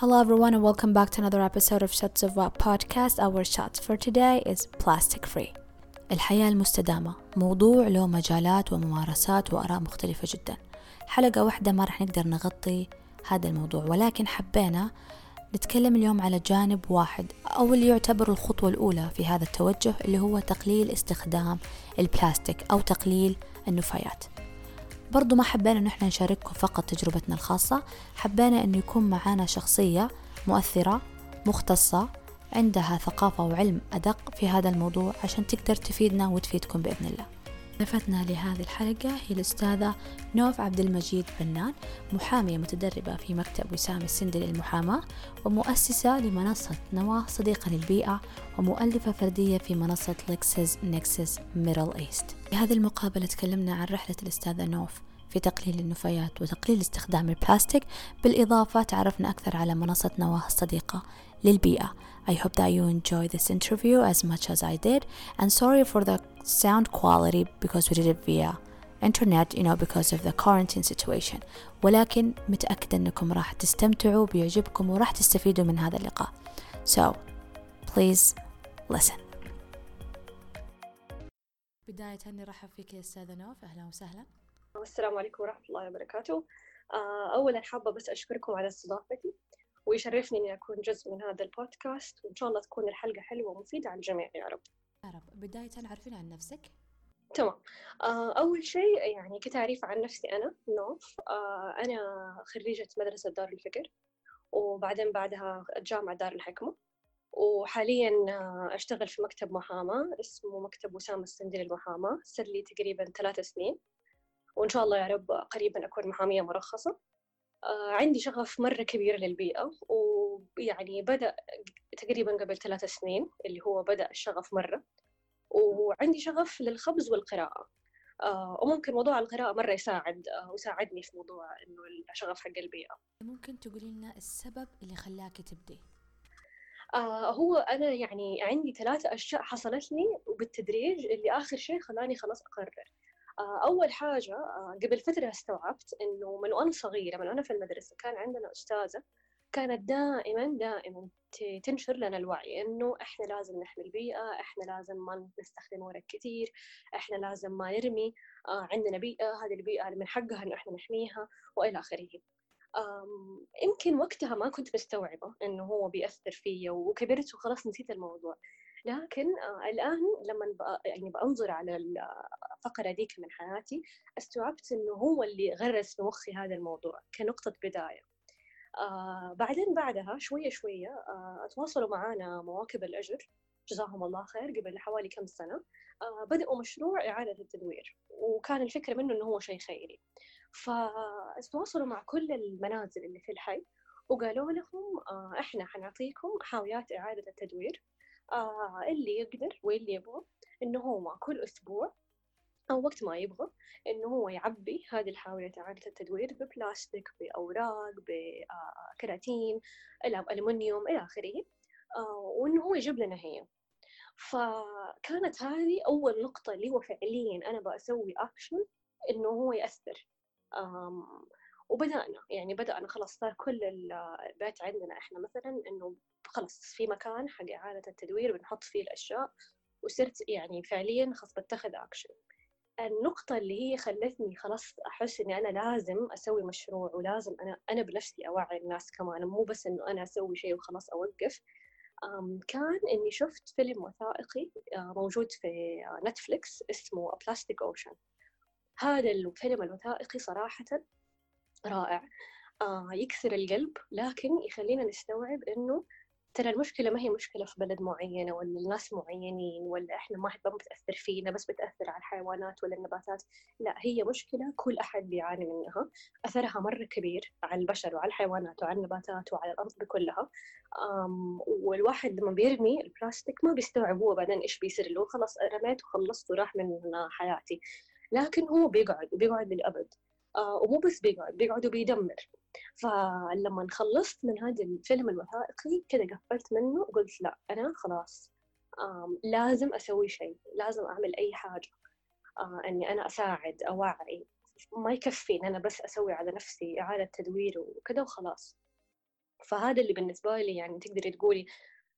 Hello everyone and welcome back to another episode of Shots of What podcast. Our shots for today is plastic free. الحياة المستدامة موضوع له مجالات وممارسات وآراء مختلفة جدا حلقة واحدة ما رح نقدر نغطي هذا الموضوع ولكن حبينا نتكلم اليوم على جانب واحد أو اللي يعتبر الخطوة الأولى في هذا التوجه اللي هو تقليل استخدام البلاستيك أو تقليل النفايات برضو ما حبينا أن إحنا نشارككم فقط تجربتنا الخاصة. حبينا أنه يكون معانا شخصية مؤثرة مختصة عندها ثقافة وعلم أدق في هذا الموضوع عشان تقدر تفيدنا وتفيدكم بإذن الله. ضيفتنا لهذه الحلقة هي الأستاذة نوف عبد المجيد بنان محامية متدربة في مكتب وسام السندي للمحاماة ومؤسسة لمنصة نواة صديقة للبيئة ومؤلفة فردية في منصة LexisNexis Middle East في هذه المقابلة تكلمنا عن رحلة الأستاذة نوف. في تقليل النفايات وتقليل استخدام البلاستيك بالإضافة تعرفنا أكثر على منصة نواة الصديقة للبيئة. I hope that you enjoy this interview as much as I did and sorry for the sound quality because we did it via internet you know because of the quarantine situation. ولكن متأكدة أنكم راح تستمتعوا بيعجبكم وراح تستفيدوا من هذا اللقاء. So please listen. بداية نرحب فيك يا أستاذة نوف أهلا وسهلا. والسلام عليكم ورحمة الله وبركاته. آه، أولا حابة بس أشكركم على استضافتي ويشرفني إني أكون جزء من هذا البودكاست وإن شاء الله تكون الحلقة حلوة ومفيدة على الجميع يا رب. يا رب. بداية عرفينا عن نفسك. تمام. آه، أول شيء يعني كتعريف عن نفسي أنا نوف. آه، أنا خريجة مدرسة دار الفكر وبعدين بعدها جامعة دار الحكمة وحاليا أشتغل في مكتب محاماة اسمه مكتب وسام السندي للمحاماة صار لي تقريبا ثلاث سنين. وإن شاء الله يا رب قريبا أكون محامية مرخصة. آه، عندي شغف مرة كبير للبيئة ويعني بدأ تقريبا قبل ثلاث سنين اللي هو بدأ الشغف مرة. وعندي شغف للخبز والقراءة. آه، وممكن موضوع القراءة مرة يساعد آه، وساعدني في موضوع إنه الشغف حق البيئة. ممكن تقولي لنا السبب اللي خلاك تبدي؟ هو أنا يعني عندي ثلاثة أشياء حصلت لي وبالتدريج اللي آخر شيء خلاني خلاص أقرر. آه أول حاجة آه قبل فترة استوعبت إنه من وأنا صغيرة من وأنا في المدرسة كان عندنا أستاذة كانت دائما دائما تنشر لنا الوعي إنه إحنا لازم نحمي البيئة إحنا لازم ما نستخدم ورق كثير إحنا لازم ما نرمي آه عندنا بيئة هذه البيئة اللي من حقها إنه إحنا نحميها وإلى آخره. يمكن وقتها ما كنت مستوعبة إنه هو بيأثر فيا وكبرت وخلاص نسيت الموضوع. لكن آه الآن لما يعني بأنظر على الفقرة ديك من حياتي استوعبت إنه هو اللي غرس في مخي هذا الموضوع كنقطة بداية. آه بعدين بعدها شوية شوية آه تواصلوا معنا مواكب الأجر. جزاهم الله خير قبل حوالي كم سنة. آه بدأوا مشروع إعادة التدوير وكان الفكرة منه إنه هو شيء خيري. فتواصلوا مع كل المنازل اللي في الحي وقالوا لهم آه إحنا حنعطيكم حاويات إعادة التدوير. آه اللي يقدر واللي يبغى إنه هو كل أسبوع أو وقت ما يبغى إنه هو يعبي هذه الحاوية إعادة التدوير ببلاستيك بأوراق بكراتين ألمنيوم إلى آخره آه وإنه هو يجيب لنا هي. فكانت هذه أول نقطة اللي هو فعليا أنا بسوي أكشن إنه هو يأثر. وبدأنا يعني بدأنا خلاص صار كل البيت عندنا إحنا مثلا إنه خلاص في مكان حق إعادة التدوير بنحط فيه الأشياء وصرت يعني فعليا خلاص بتخذ أكشن النقطة اللي هي خلتني خلاص أحس إني أنا لازم أسوي مشروع ولازم أنا أنا بنفسي أوعي الناس كمان مو بس إنه أنا أسوي شيء وخلاص أوقف. كان إني شفت فيلم وثائقي موجود في نتفليكس اسمه بلاستيك أوشن هذا الفيلم الوثائقي صراحة رائع. آه يكسر القلب لكن يخلينا نستوعب إنه ترى المشكلة ما هي مشكلة في بلد معينة ولا الناس معينين ولا إحنا ما ما بتأثر فينا بس بتأثر على الحيوانات ولا النباتات. لا هي مشكلة كل أحد بيعاني منها. أثرها مرة كبير على البشر وعلى الحيوانات وعلى النباتات وعلى الأرض بكلها والواحد لما بيرمي البلاستيك ما بيستوعب هو بعدين إيش بيصير له خلاص رميت وخلصت وراح من حياتي. لكن هو بيقعد بيقعد للأبد. آه ومو بس بيقعد بيقعد وبيدمر. فلما خلصت من هذا الفيلم الوثائقي كذا قفلت منه وقلت لا أنا خلاص لازم أسوي شيء لازم أعمل أي حاجة آه أني أنا أساعد أوعي. ما يكفي إن أنا بس أسوي على نفسي إعادة تدوير وكذا وخلاص. فهذا اللي بالنسبة لي يعني تقدري تقولي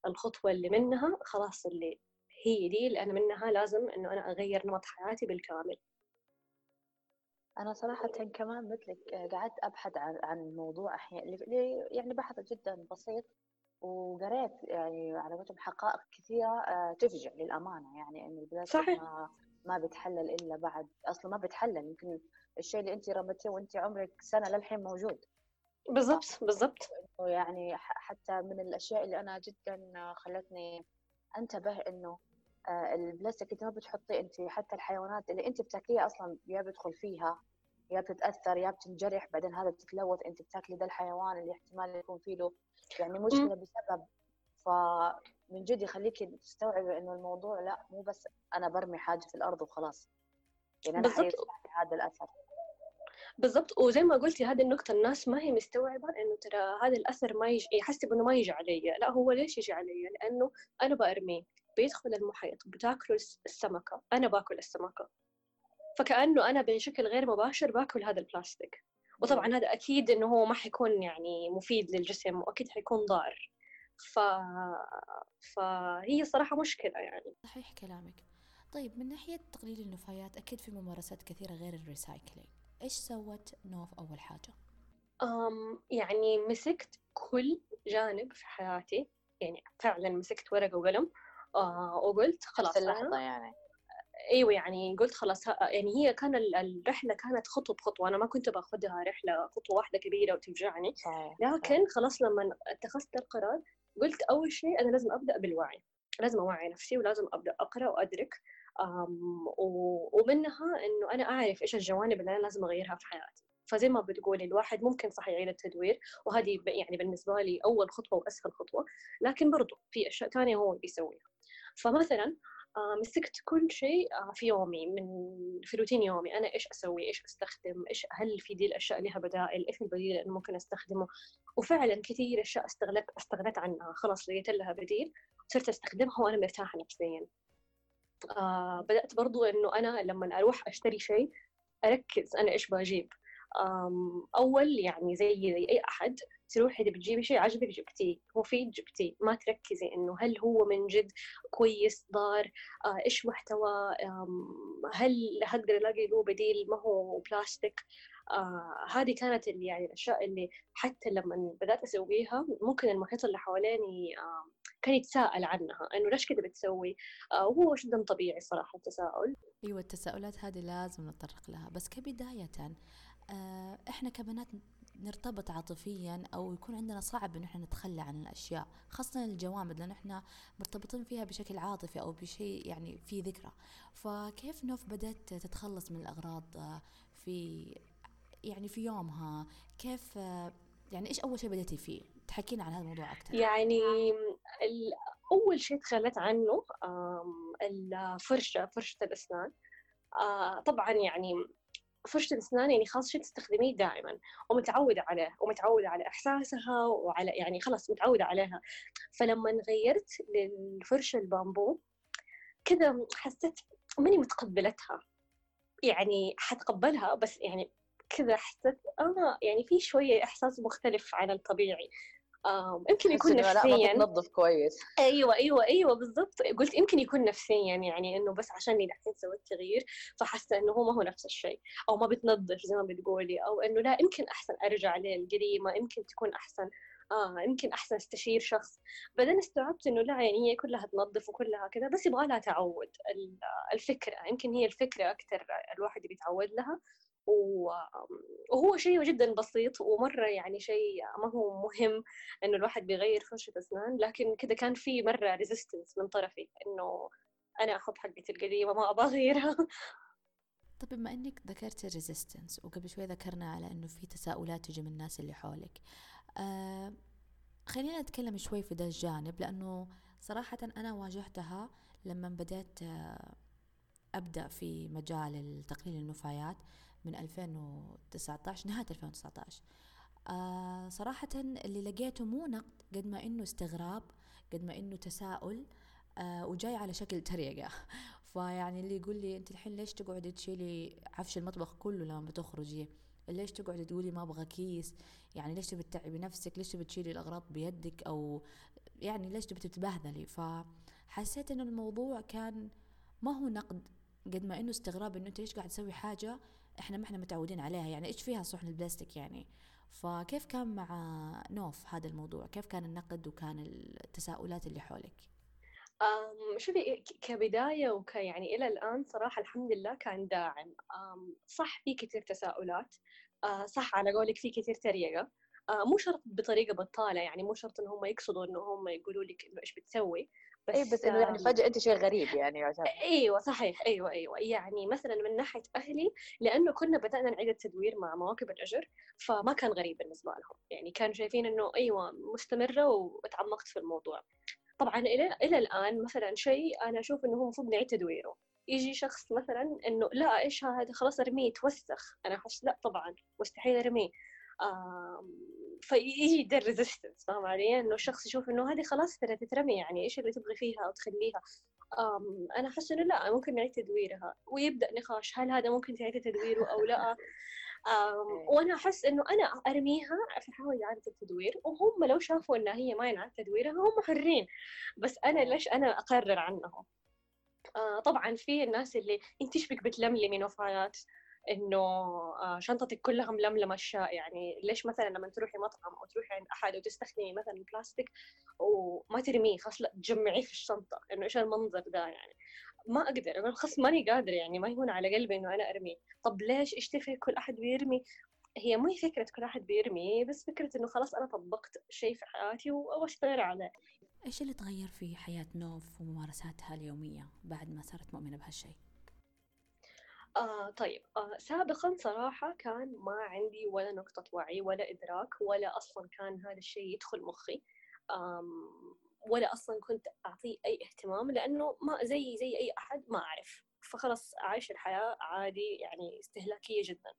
الخطوة اللي منها خلاص اللي هي دي اللي أنا منها لازم إنه أنا أغير نمط حياتي بالكامل. أنا صراحة كمان مثلك قعدت أبحث عن عن موضوع أحيانا يعني بحث جدا بسيط وقريت يعني على قولتهم حقائق كثيرة آه، تفجع للأمانة يعني إن البلاستيك صحيح. ما ما بيتحلل إلا بعد أصلا ما بيتحلل يمكن الشيء اللي أنت رميتيه وأنت عمرك سنة للحين موجود بالضبط بالضبط يعني حتى من الأشياء اللي أنا جدا خلتني أنتبه إنه آه، البلاستيك انت ما بتحطيه أنت حتى الحيوانات اللي أنت بتاكليها أصلا يا بيدخل فيها يا بتتأثر يا بتنجرح بعدين هذا بتتلوث انت بتاكلي ده الحيوان اللي احتمال يكون فيه له يعني مشكلة بسبب. فمن جد يخليكي تستوعبي إنه الموضوع لا مو بس أنا برمي حاجة في الأرض وخلاص. يعني أنا هذا الأثر. بالضبط. وزي ما قلتي هذه النقطة الناس ما هي مستوعبة إنه ترى هذا الأثر ما يجي يحسب إنه ما يجي علي، لا هو ليش يجي علي؟ لأنه أنا برميه بيدخل المحيط بتاكل السمكة. أنا باكل السمكة. فكأنه أنا بشكل غير مباشر باكل هذا البلاستيك. وطبعا هذا أكيد إنه هو ما حيكون يعني مفيد للجسم وأكيد حيكون ضار. ف... فهي صراحة مشكلة يعني. صحيح كلامك. طيب من ناحية تقليل النفايات أكيد في ممارسات كثيرة غير ال recycling. إيش سوت نواه أول حاجة؟ أم يعني مسكت كل جانب في حياتي. يعني فعلا مسكت ورقة وقلم آه وقلت خلاص اللحظة يعني. أيوه يعني قلت خلاص يعني هي كان الرحلة كانت خطوة بخطوة أنا ما كنت بأخذها رحلة خطوة واحدة كبيرة وتوجعني لكن خلاص لما اتخذت القرار قلت أول شيء أنا لازم أبدأ بالوعي لازم أوعي نفسي ولازم أبدأ أقرأ وأدرك ومنها إنه أنا أعرف إيش الجوانب اللي أنا لازم أغيرها في حياتي. فزي ما بتقولي الواحد ممكن صح يعيد التدوير وهذه يعني بالنسبة لي أول خطوة وأسهل خطوة. لكن برضو في أشياء ثانية هو بيسويها. فمثلا مسكت كل شيء آه، في يومي من في روتين يومي. أنا إيش أسوي؟ إيش أستخدم؟ إيش هل في دي الأشياء لها بدائل؟ إيش البديل اللي ممكن أستخدمه؟ وفعلا كثير أشياء استغلت استغنيت عنها. خلاص لقيت لها بديل صرت أستخدمها وأنا مرتاحة نفسيا. آه بدأت برضو إنه أنا لما أروح أشتري شيء أركز أنا إيش بجيب. أول يعني زي أي أحد تروحي بتجيبي شيء عجبك جبتيه. مفيد جبتيه. ما تركزي إنه هل هو من جد كويس ضار آه إيش محتوى؟ هل هقدر ألاقي له بديل؟ ما هو بلاستيك. آه هذه كانت اللي يعني الأشياء اللي حتى لما بدأت أسويها ممكن المحيط اللي حواليني آه كان يتساءل عنها. إنه ليش كذا بتسوي؟ آه وهو جدا طبيعي صراحة التساؤل. أيوه التساؤلات هذه لازم نتطرق لها. بس كبداية إحنا كبنات نرتبط عاطفيا أو يكون عندنا صعب انه إحنا نتخلى عن الأشياء خاصة الجوامد لأن إحنا مرتبطين فيها بشكل عاطفي أو بشيء يعني في ذكرى. فكيف نوف بدأت تتخلص من الأغراض آه، في يعني في يومها؟ كيف آه، يعني إيش أول شيء بديتي فيه؟ تحكينا عن هذا الموضوع أكثر يعني أول شيء تخلت عنه الفرشه فرشة الأسنان. آه، طبعا يعني فرشة الأسنان يعني خلاص شيء تستخدميه دائما. ومتعودة عليه ومتعودة على إحساسها وعلى يعني خلاص متعودة عليها. فلما غيرت للفرشة البامبو كذا حسيت ماني متقبلتها. يعني حتقبلها بس يعني كذا حسيت آه يعني في شوية إحساس مختلف عن الطبيعي. يمكن يكون نفسيا لأ تنظف كويس. أيوه أيوه أيوه بالضبط. قلت يمكن يكون نفسيا يعني إنه بس عشاني دحين سويت تغيير فحاسة إنه هو ما هو نفس الشيء. أو ما بتنظف زي ما بتقولي. أو إنه لأ يمكن أحسن أرجع للقديمة. يمكن تكون أحسن آه يمكن أحسن استشير شخص. بعدين استوعبت إنه لأ يعني هي كلها تنظف وكلها كذا بس يبغى لها تعود الفكرة. يمكن هي الفكرة أكثر الواحد بيتعود لها. وهو شيء جدا بسيط ومرة يعني شيء ما هو مهم إنه الواحد بيغير فرشة أسنان لكن كذا كان في مرة resistance من طرفي إنه أنا أحط حقتي القديمة ما أبغى أغيرها. طيب بما إنك ذكرت ال resistance وقبل شوي ذكرنا على إنه في تساؤلات تجي من الناس اللي حولك آه خلينا نتكلم شوي في ذا الجانب لأنه صراحة أنا واجهتها لما بدأت آه أبدأ في مجال تقليل النفايات. من 2019 نهاية 2019 آه صراحة اللي لقيته مو نقد قد ما إنه استغراب قد ما إنه تساؤل آه وجاي على شكل تريقة. فيعني اللي يقول لي أنت الحين ليش تقعدي تشيلي عفش المطبخ كله لما بتخرجي؟ ليش تقعدي تقولي ما أبغى كيس؟ يعني ليش تبي تتعبي نفسك؟ ليش تبي تشيلي الأغراض بيدك؟ أو يعني ليش تبي تتبهذلي فحسيت إنه الموضوع كان ما هو نقد قد ما إنه استغراب إنه أنت ليش قاعد تسوي حاجة إحنا ما إحنا متعودين عليها يعني إيش فيها صحن البلاستيك يعني؟ فكيف كان مع نوف هذا الموضوع؟ كيف كان النقد وكان التساؤلات اللي حولك؟ شوفي كبداية وك يعني إلى الآن صراحة الحمد لله كان داعم. صح في كثير تساؤلات. صح على قولك في كثير تريقة. مو شرط بطريقة بطالة يعني مو شرط إن هم يقصدوا إنه هم يقولوا لك إنه إيش بتسوي. بس اي بس إنه يعني فجأة أنت شيء غريب يعني يعتبر إيوه صحيح إيوه إيوه. يعني مثلا من ناحية أهلي لأنه كنا بدأنا نعيد التدوير مع مواكب الأجر فما كان غريب بالنسبة لهم. يعني كانوا شايفين إنه إيوه مستمرة وتعمقت في الموضوع. طبعا إلى إلى الآن مثلا شيء أنا أشوف إنه هو المفروض نعيد تدويره. يجي شخص مثلا إنه لا إيش هذا؟ خلاص أرميه توسخ. أنا أحس لا طبعا مستحيل أرميه. فيجي ده الريزستنس فاهم علي؟ إنه الشخص يشوف إنه هذه خلاص ترى تترمي يعني إيش اللي تبغي فيها أو تخليها؟ أنا احس إنه لا ممكن نعيد تدويرها ويبدأ نقاش هل هذا ممكن تعيد تدويره أو لا؟ وأنا أحس إنه أنا أرميها في حال إعادة التدوير وهم لو شافوا إنها هي ما ينعاد تدويرها هم حرين بس أنا ليش أنا أقرر عنهم؟ آه طبعا في الناس اللي انت إيش بك بتلملمي نوفايات إنه آه، شنطتك كلها ململمة اشياء يعني ليش مثلا لما تروحي مطعم أو تروحي عند أحد وتستخدمي مثلا بلاستيك وما ترميه خلاص لا تجمعيه في الشنطة. إنه إيش المنظر ده يعني؟ ما أقدر. أقول خلاص ماني قادر يعني ما يهون على قلبي إنه أنا ارمي طب ليش إيش تفرق كل أحد بيرمي؟ هي مو فكرة كل أحد بيرمي بس فكرة إنه خلاص أنا طبقت شيء في حياتي وأشتغل عليه. إيش اللي تغير في حياة نوف وممارساتها اليومية بعد ما صارت مؤمنة بهالشيء؟ آه طيب. آه سابقا صراحة كان ما عندي ولا نقطة وعي ولا إدراك ولا أصلا كان هذا الشيء يدخل مخي. ولا أصلا كنت أعطيه أي اهتمام لأنه ما زي زي أي أحد ما أعرف. فخلص أعيش الحياة عادي يعني استهلاكية جدا.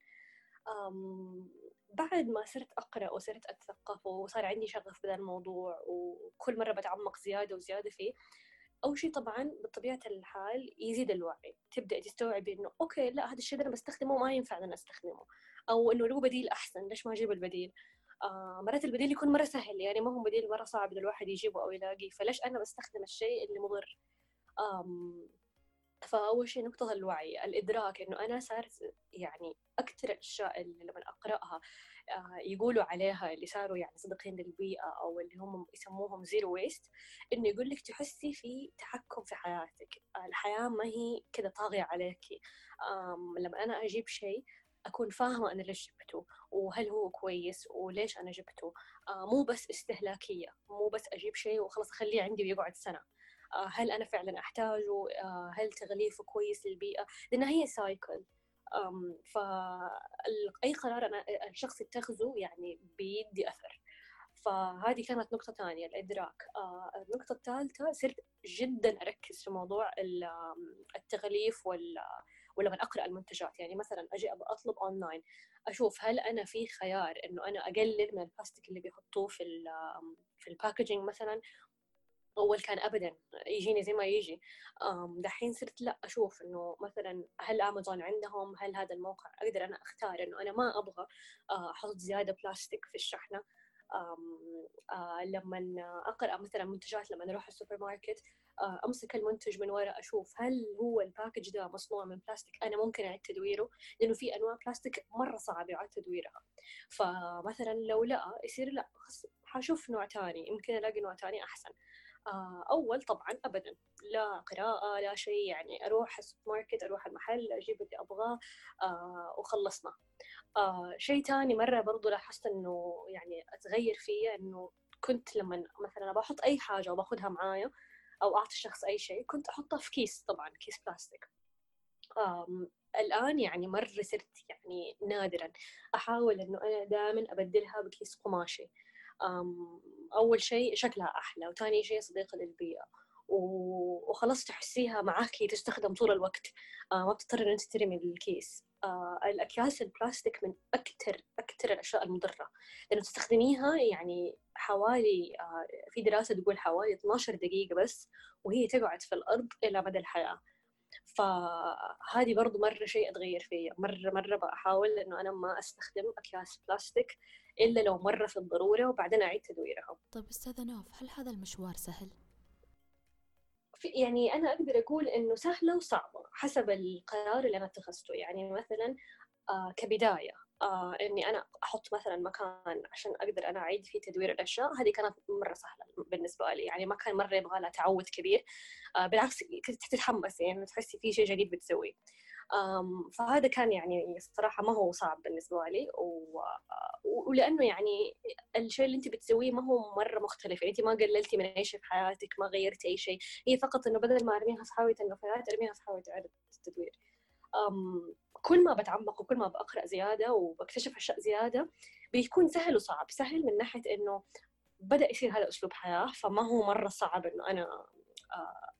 بعد ما صرت أقرأ وصرت أتثقف وصار عندي شغف بهذا الموضوع وكل مرة بتعمق زيادة وزيادة فيه أول شيء طبعا بطبيعة الحال يزيد الوعي تبدأ تستوعبي إنه أوكي لا هذا الشيء أنا بستخدمه ما ينفع أنا أستخدمه. أو إنه له بديل أحسن ليش ما أجيب البديل؟ آه مرات البديل يكون مرة سهل يعني ما هو بديل مرة صعب إنه الواحد يجيبه أو يلاقيه. فليش أنا بستخدم الشيء اللي مضر؟ فأول شيء نقطة الوعي الإدراك إنه أنا صارت يعني أكثر الأشياء اللي لما أقرأها آه، يقولوا عليها اللي صاروا يعني صديقين للبيئة أو اللي هم يسموهم زيرو ويست إنه يقول لك تحسي في تحكم في حياتك. الحياة ما هي كذا طاغية عليك. لما أنا أجيب شيء أكون فاهمة أنا ليش جبته وهل هو كويس وليش أنا جبته. آه، مو بس استهلاكية مو بس أجيب شيء وخلاص أخليه عندي ويقعد سنة. آه، هل أنا فعلا أحتاجه؟ هل تغليفه كويس للبيئة؟ لأنها هي cycle فأي قرار أنا الشخص يتخذه يعني بيدي أثر. فهذه كانت نقطة ثانية الإدراك. آه، النقطة الثالثة صرت جدا أركز في موضوع التغليف وال ولما أقرأ المنتجات. يعني مثلا أجي أبغى أطلب اونلاين أشوف هل أنا في خيار إنه أنا أقلل من البلاستيك اللي بيحطوه في في ال packaging مثلا؟ أول كان ابدا يجيني زي ما يجي. دحين صرت لا أشوف إنه مثلا هل امازون عندهم؟ هل هذا الموقع؟ أقدر أنا أختار إنه أنا ما أبغى آه، أحط زيادة بلاستيك في الشحنة. آه، لما أقرأ مثلا منتجات لما أروح السوبر ماركت آه، أمسك المنتج من ورا أشوف هل هو ال package ده مصنوع من بلاستيك أنا ممكن أعيد تدويره لأنه في أنواع بلاستيك مرة صعب يعاد تدويرها. فمثلا لو لا يصير لا حشوف نوع ثاني يمكن ألاقي نوع ثاني أحسن. آه، أول طبعا أبدا لا قراءة لا شيء يعني أروح السوبر ماركت أروح المحل أجيب اللي أبغاه آه، وخلصنا. آه، شيء تاني مرة برضو لاحظت إنه يعني أتغير فيه إنه كنت لما مثلا بحط أي حاجة وباخذها معايا أو أعطي الشخص أي شيء كنت أحطها في كيس طبعا كيس بلاستيك. الآن يعني مرة صرت يعني نادرا. أحاول إنه أنا دائما أبدلها بكيس قماشي أول شيء شكلها أحلى وثاني شيء صديقة للبيئة. وخلاص تحسيها معاكي تستخدم طول الوقت. آه، ما بتضطر إن أنت ترمي الكيس آه، الأكياس البلاستيك من أكثر أكثر الأشياء المضرة. لأنه تستخدميها يعني حوالي آه، في دراسة تقول حوالي 12 دقيقة بس وهي تقعد في الأرض إلى مدى الحياة. فهذه برضو مرة شيء أتغير فيه مرة مرة بحاول إنه أنا ما أستخدم أكياس بلاستيك. إلا لو مرة في الضرورة وبعدين أعيد تدويرها طيب أستاذة نوف هل هذا المشوار سهل؟ في يعني أنا أقدر أقول إنه سهلة وصعبة حسب القرار اللي أنا اتخذته. يعني مثلا آه كبداية آه إني أنا أحط مثلا مكان عشان أقدر أنا أعيد فيه تدوير الأشياء هذه كانت مرة سهلة بالنسبة لي. يعني ما كان مرة يبغى لها تعود كبير. آه بالعكس كنت تتحمسي يعني تحسي في شيء جديد بتسويه. فهذا كان يعني الصراحة ما هو صعب بالنسبة لي. ولأنه يعني الشيء اللي أنت بتسويه ما هو مرة مختلف. يعني أنت ما قللتي من أي شيء في حياتك ما غيرتي أي شيء. هي فقط إنه بدل ما أرميها في حاوية النفايات أرميها في حاوية إعادة التدوير. كل ما بتعمق وكل ما بقرأ زيادة وبكتشف أشياء زيادة بيكون سهل وصعب. سهل من ناحية إنه بدأ يصير هذا أسلوب حياة فما هو مرة صعب إنه أنا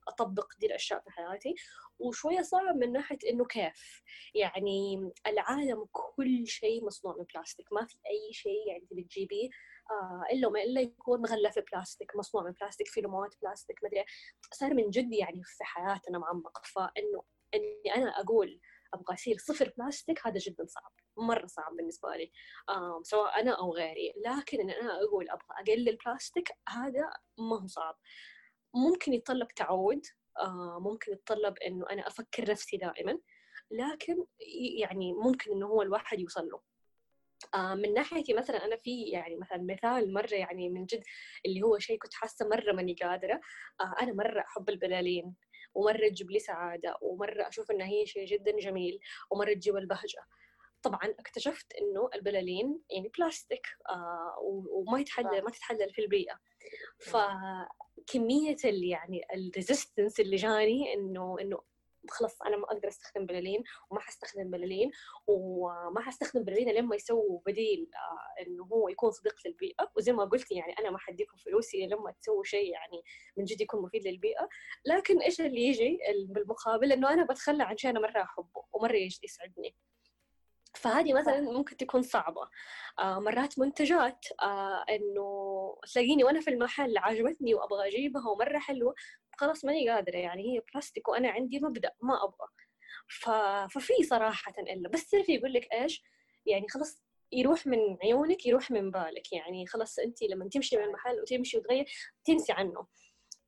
أطبق دي الأشياء في حياتي. وشوية صعب من ناحية إنه كيف. يعني العالم كل شيء مصنوع من بلاستيك. ما في أي شيء يعني بتجيبيه. آه إلا ما إلا يكون مغلف بلاستيك مصنوع من بلاستيك فيه مواد بلاستيك مدري صار من جد يعني في حياتنا معمق. فإنه إني أنا أقول أبغى اصير صفر بلاستيك هذا جدا صعب. مرة صعب بالنسبة لي. آه سواء أنا أو غيري. لكن إن أنا أقول أبغى أقلل بلاستيك هذا ما هو صعب. ممكن يتطلب تعود آه، ممكن يتطلب إنه أنا أفكر نفسي دائما لكن يعني ممكن إنه هو الواحد يوصل له. آه، من ناحيتي مثلا أنا في يعني مثلا مثال مرة يعني من جد اللي هو شيء كنت حاسة مرة ماني قادرة آه، أنا مرة أحب البلالين ومرة تجيب لي سعادة ومرة أشوف انها هي شيء جدا جميل ومرة تجيب البهجة. طبعا اكتشفت إنه البلالين يعني بلاستيك آه وما يتحلل ما تتحلل في البيئة. فكميه اللي يعني ال resistance اللي جاني انه إنه خلاص أنا ما أقدر أستخدم بلالين وما حستخدم بلالين وما حستخدم بلالين لما يسووا بديل آه إنه هو يكون صديق للبيئة. وزي ما قلت يعني أنا ما حديكم فلوسي لما تسووا شيء يعني من جد يكون مفيد للبيئة. لكن إيش اللي يجي بالمقابل إنه أنا بتخلى عن شيء أنا مرة أحبه ومرة يسعدني. فهذه مثلا ممكن تكون صعبة. آه مرات منتجات آه إنه تلاقيني وأنا في المحل عجبتني وأبغى أجيبها ومرة حلوة خلاص ماني قادرة يعني هي بلاستيك وأنا عندي مبدأ ما أبغى. ف... ففي صراحة إلا بس في يقول لك إيش؟ يعني خلاص يروح من عيونك يروح من بالك يعني خلاص أنت لما تمشي من المحل وتمشي وتغير تنسي عنه.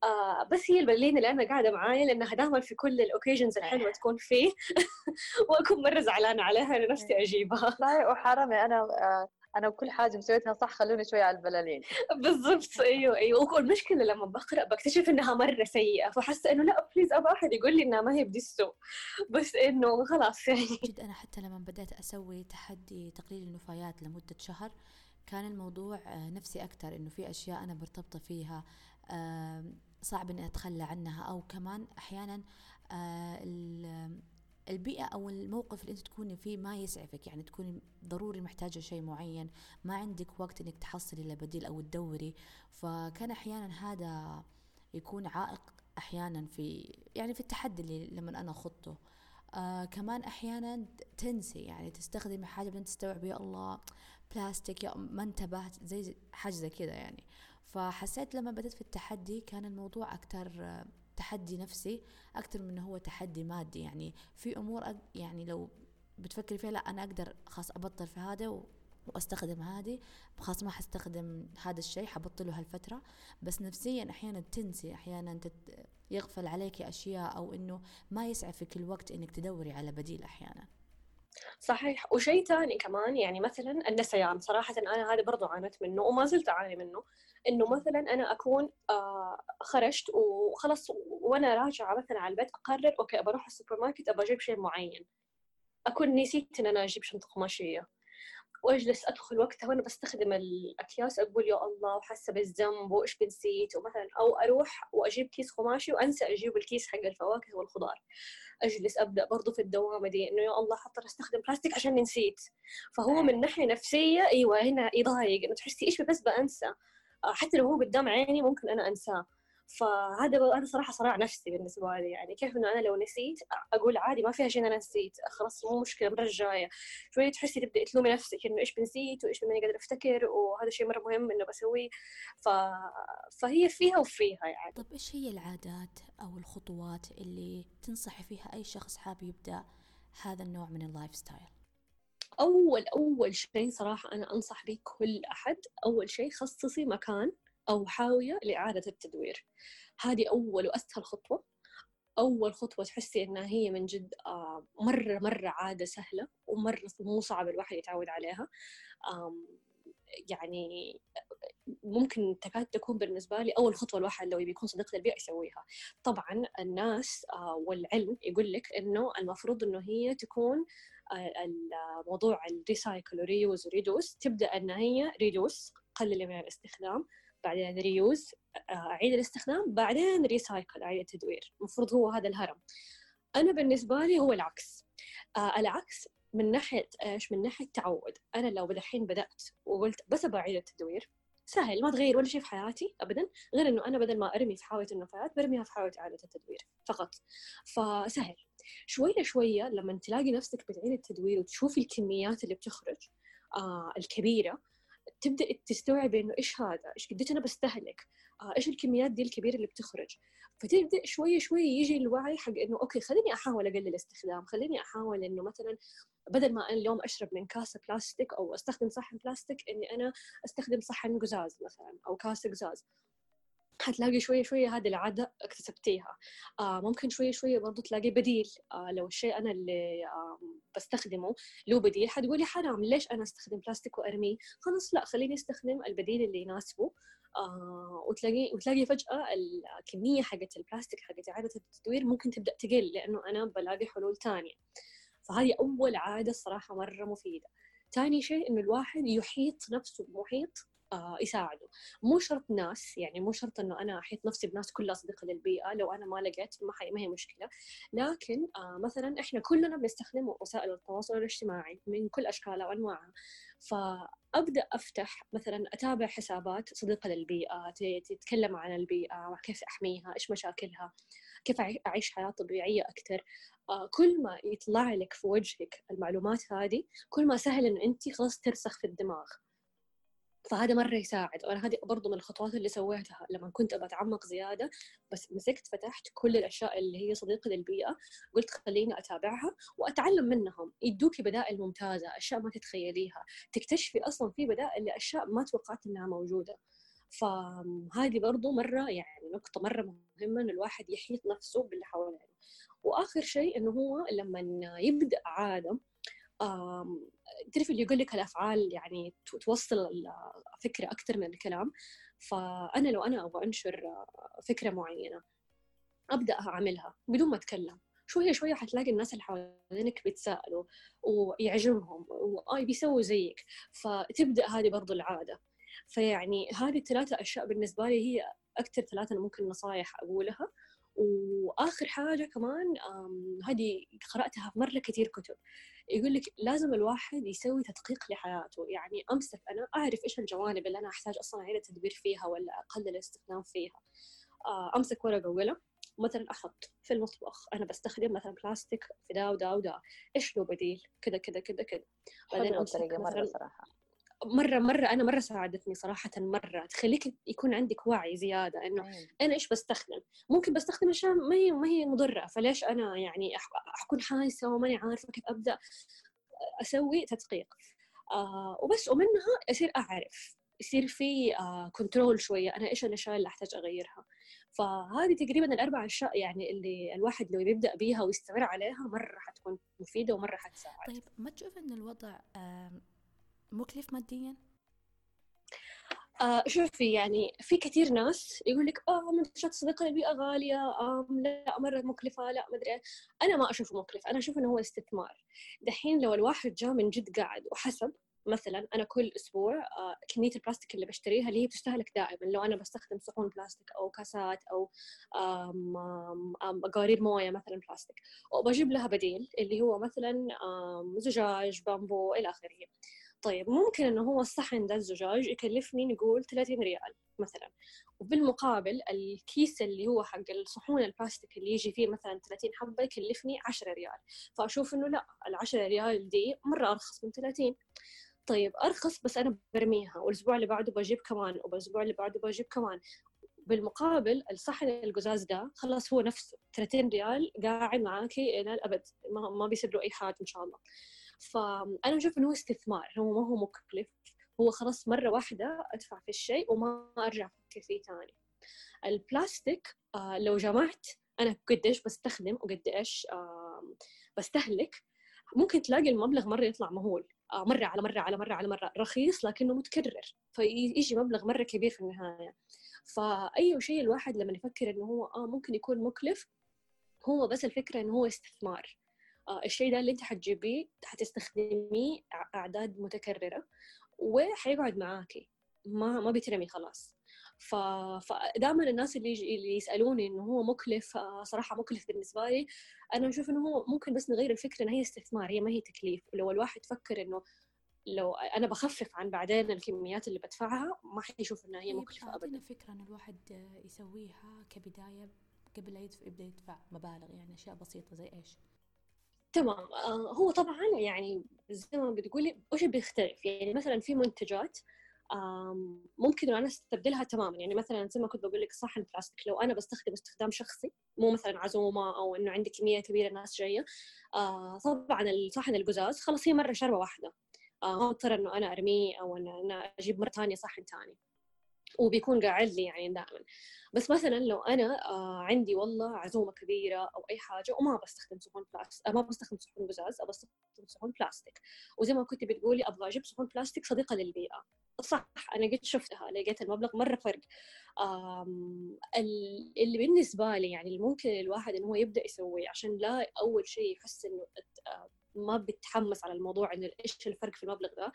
آه بس هي البلالين اللي أنا قاعدة معايا لأنها دائما في كل ال occasions الحلوة تكون فيه. وأكون مرة زعلانة عليها أنا نفسي أجيبها. صحيح وحرام أنا آه أنا وكل حاجة مسويتها صح خلوني شوية على البلالين بالضبط. أيوه أيوه. والمشكلة لما بقرأ بكتشف إنها مرة سيئة. فحاسة إنه لا please أبغى أحد يقول لي إنها ما هي بدي السوء بس إنه خلاص يعني. جد أنا حتى لما بدأت أسوي تحدي تقليل النفايات لمدة شهر كان الموضوع آه، نفسي أكثر إنه في أشياء أنا مرتبطة فيها. صعب إني أتخلى عنها أو كمان أحيانا آه، البيئة أو الموقف اللي أنت تكوني فيه ما يسعفك يعني تكوني ضروري محتاجة شيء معين ما عندك وقت أنك تحصلي إلا بديل أو تدوري. فكان أحيانا هذا يكون عائق أحيانا في يعني في التحدي اللي لما أنا خضته. آه كمان أحيانا تنسي يعني تستخدمي حاجة بعدين تستوعبي يا الله بلاستيك يا ما انتبهت زي حاجة زي كذا يعني. فحسيت لما بدأت في التحدي كان الموضوع أكتر تحدي نفسي أكتر من هو تحدي مادي. يعني في أمور يعني لو بتفكري فيها لا أنا أقدر خلاص أبطل في هذا وأستخدم هذه. خلاص ما حستخدم هذا الشيء حبطله هالفترة. بس نفسيا أحيانا تنسي أحيانا تت... يغفل عليك أشياء أو إنه ما يسعفك الوقت إنك تدوري على بديل أحيانا. صحيح. وشيء ثاني كمان يعني مثلا النسيان. صراحة أنا هذا برضو عانيت منه وما زلت أعاني منه. إنه مثلا أنا أكون آه خرجت وخلص وأنا راجعة مثلا على البيت أقرر okay أبى أروح السوبر ماركت أبى أجيب شيء معين. أكون نسيت إن أنا أجيب شنطة قماشية. وأجلس أدخل وقتها وأنا بستخدم الأكياس أقول يا الله وحاسه بالذنب وإيش بنسيت؟ ومثلا أو أروح وأجيب كيس قماشي وأنسى أجيب الكيس حق الفواكه والخضار. أجلس أبدأ برضو في الدوامة دي إنه يا الله حتى أستخدم بلاستيك عشان نسيت. فهو من ناحية نفسية أيوه هنا يضايق إنه تحسي إيش بس بنسى آه، حتى لو هو قدام عيني ممكن أنا أنساه. فهذا هذا صراحة صراع نفسي بالنسبة لي يعني. كيف إنه أنا لو نسيت أقول عادي ما فيها شيء أنا نسيت. خلاص مو مشكلة المره الجايه شوية تحسي تبدأي تلومي نفسك إنه إيش بنسيت وإيش ماني قادرة أفتكر وهذا شيء مرة مهم إنه بسويه. ف... فهي فيها وفيها يعني. طب إيش هي العادات أو الخطوات اللي تنصحي فيها أي شخص حاب يبدأ هذا النوع من ال lifestyle أول أول شيء صراحة أنا أنصح به كل أحد أول شيء خصصي مكان أو حاوية لإعادة التدوير. هذه أول وأسهل خطوة. أول خطوة تحسي إنها هي من جد آه، مرة مرة عادة سهلة ومرة مو صعب الواحد يتعود عليها. يعني ممكن تكاد تكون بالنسبة لي أول خطوة الواحد لو بيكون صديق للبيئة يسويها. طبعا الناس آه، والعلم يقول لك إنه المفروض إنه هي تكون الموضوع ال recycle و reuse و reduce تبدأ إن هي reduce قللي من الاستخدام بعدين reuse آه، أعيد الاستخدام بعدين recycle أعيد التدوير. المفروض هو هذا الهرم. أنا بالنسبة لي هو العكس. آه العكس من ناحية إيش؟ من ناحية تعود أنا لو الحين بدأت وقلت بس أبغى أعيد التدوير سهل ما تغير ولا شيء في حياتي ابدا غير إنه أنا بدل ما أرمي في حاويه النفايات برميها في حاويه إعادة التدوير فقط. فسهل. شوية شوية لما تلاقي نفسك بتعيد التدوير وتشوفي الكميات اللي بتخرج آه الكبيرة تبدأ تستوعبي إنه إيش هذا؟ إيش قديش أنا بستهلك؟ آه إيش الكميات دي الكبيرة اللي بتخرج؟ فتبدأ شوي شوي يجي الوعي حق إنه okay خليني أحاول أقلل استخدام خليني أحاول إنه مثلا بدل ما أنا اليوم أشرب من كاسة بلاستيك أو أستخدم صحن بلاستيك إني أنا أستخدم صحن قزاز مثلا أو كاسة قزاز. حتلاقي شوية شوية هذه العادة اكتسبتيها. آه ممكن شوية شوية برضو تلاقي بديل. آه لو الشيء أنا اللي آه بستخدمه له بديل حتقولي حرام ليش أنا أستخدم بلاستيك وأرميه؟ خلاص لا خليني أستخدم البديل اللي يناسبه. آه وتلاقي وتلاقي فجأة الكمية حقت البلاستيك حقت إعادة التدوير ممكن تبدأ تقل لأنه أنا بلاقي حلول تانية. فهذه أول عادة الصراحة مرة مفيدة. ثاني شيء إنه الواحد يحيط نفسه بمحيط آه يساعده مو شرط ناس يعني مو شرط إنه أنا أحيط نفسي بناس كلها صديقه للبيئة لو أنا ما لقيت ما, هي مشكلة. لكن آه مثلا إحنا كلنا بنستخدم وسائل التواصل الاجتماعي من كل اشكالها وأنواعها. فأبدأ أفتح مثلا أتابع حسابات صديقة للبيئة تتكلم عن البيئة كيف أحميها إيش مشاكلها كيف أعيش حياة طبيعية أكثر آه كل ما يطلع لك في وجهك المعلومات هذه كل ما سهل انه أنت خلاص ترسخ في الدماغ. فهذا مرة يساعد. وأنا هذه برضو من الخطوات اللي سويتها لما كنت أبغى أتعمق زيادة بس مسكت فتحت كل الأشياء اللي هي صديقة للبيئة قلت خليني أتابعها وأتعلم منهم. يدوكي بدائل ممتازة أشياء ما تتخيليها. تكتشفي أصلا في بدائل لأشياء ما توقعت إنها موجودة. فهذه برضو مرة يعني نقطة مرة مهمة إن الواحد يحيط نفسه باللي حواليه. وآخر شيء إنه هو لما يبدأ عادة تعرف اللي يقول لك الافعال يعني توصل الفكرة أكثر من الكلام. فأنا لو أنا أبغى أنشر فكرة معينة أبدأ أعملها بدون ما أتكلم. شوية شوية حتلاقي الناس اللي حوالينك بيتساءلوا ويعجبهم واي بيسووا زيك. فتبدأ هذه برضو العادة. فيعني هذه الثلاثة أشياء بالنسبة لي هي أكثر ثلاثة ممكن نصائح أقولها. وآخر حاجة كمان هذه قرأتها في مرة كثير كتب. يقول لك لازم الواحد يسوي تدقيق لحياته. يعني أمسك أنا أعرف إيش الجوانب اللي أنا أحتاج أصلا اعيد التدبير فيها ولا أقلل الاستخدام فيها. آه، أمسك ورقة وقلم. مثلا أحط في المطبخ أنا بستخدم مثلا بلاستيك في دا ودا ودا إيش له بديل؟ كذا كذا كذا كذا. بعدين أمسك مثلا صراحة. مرة مرة أنا مرة ساعدتني صراحة مرة تخليك يكون عندك وعي زيادة إنه أنا إيش بستخدم؟ ممكن بستخدم اشياء ما هي ما هي مضرة. فليش أنا يعني اكون حايسه وماني عارفة كيف أبدأ أسوي تدقيق؟ آه وبس. ومنها اصير أعرف. يصير في آه كنترول شوية. أنا إيش الاشياء اللي أحتاج أغيرها. فهذه تقريبا الأربع أشياء يعني اللي الواحد لو يبدأ بيها ويستمر عليها مرة حتكون مفيدة ومرة حتساعد. طيب ما تشوف إن الوضع مكلف ماديا؟ آه شوفي يعني في كثير ناس يقول لك آه منتجات صديقه للبيئه غالية آه لا مرة مكلفة لا ما أدري أنا ما أشوفه مكلف أنا أشوف إنه هو استثمار. دحين لو الواحد جاء من جد قاعد وحسب مثلا أنا كل أسبوع آه كمية البلاستيك اللي بشتريها اللي هي بتستهلك دائما لو أنا بستخدم صحون بلاستيك أو كاسات أو قارير موية مثلا بلاستيك. وبجيب لها بديل اللي هو مثلا زجاج بامبو إلى آخره. طيب ممكن إنه هو الصحن ده الزجاج يكلفني نقول 30 ريال مثلا. وبالمقابل الكيس اللي هو حق الصحون البلاستيك اللي يجي فيه مثلا 30 حبة يكلفني 10 ريال. فأشوف إنه لا ال 10 ريال دي مرة أرخص من 30 طيب أرخص بس أنا برميها والأسبوع اللي بعده بجيب كمان والأسبوع اللي بعده بجيب كمان. بالمقابل الصحن القزاز ده خلاص هو نفسه 30 ريال قاعد معاكي إلى الأبد ما, ما بيصير له أي حاجة إن شاء الله. فانا أشوف إنه هو استثمار هو ما هو مكلف هو خلاص مرة واحدة أدفع في الشيء وما أرجع أفكر فيه ثاني. البلاستيك آه لو جمعت أنا قديش بستخدم وقد إيش بستهلك. ممكن تلاقي المبلغ مرة يطلع مهول آه مرة على مرة على مرة على مرة رخيص لكنه متكرر فيجي مبلغ مرة كبير في النهاية. فأي شيء الواحد لما يفكر إنه هو آه ممكن يكون مكلف هو بس الفكرة إنه هو استثمار. الشيء ده اللي أنت حتجيبيه حتستخدميه أعداد متكررة وحيقعد معاكي. ما ما بيترمي خلاص. ف... فدائما الناس اللي, يجي... اللي يسألوني إنه هو مكلف آه، صراحة مكلف بالنسبة لي أنا أشوف إنه هو ممكن بس نغير الفكرة إنها هي استثمار هي ما هي تكليف. ولو الواحد فكر إنه لو أنا بخفف عن بعدين الكميات اللي بدفعها ما حيشوف إنها هي مكلفة ابدا. فكرة انه الواحد يسويها كبداية قبل لا يدفع يبدأ يدفع مبالغ يعني أشياء بسيطة زي إيش؟ تمام. آه هو طبعا يعني زي ما بتقولي وش بيختلف؟ يعني مثلا في منتجات ممكن انه أنا أستبدلها تماما. يعني مثلا زي ما كنت بقول لك صحن بلاستيك لو أنا بستخدم استخدام شخصي مو مثلا عزومة أو إنه عندي كمية كبيرة ناس جاية آه طبعا الصحن القزاز خلاص هي مرة شربة واحدة. آه، ما اضطر إنه أنا أرميه أو ان أنا أجيب مرة ثانية صحن ثاني. وبيكون قاعد لي يعني دائما. بس مثلا لو أنا آه عندي والله عزومة كبيرة أو أي حاجة وما بستخدم صحون بلاستيك ما بستخدم صحون قزاز ابى استخدم صحون بلاستيك. وزي ما كنت بتقولي أبغى أجيب صحون بلاستيك صديقة للبيئة. صح أنا قد شفتها لقيت المبلغ مرة فرق. اللي بالنسبة لي يعني ممكن الواحد إنه هو يبدأ يسويه عشان لا أول شيء يحس إنه ما بتحمس على الموضوع إنه إيش الفرق في المبلغ ده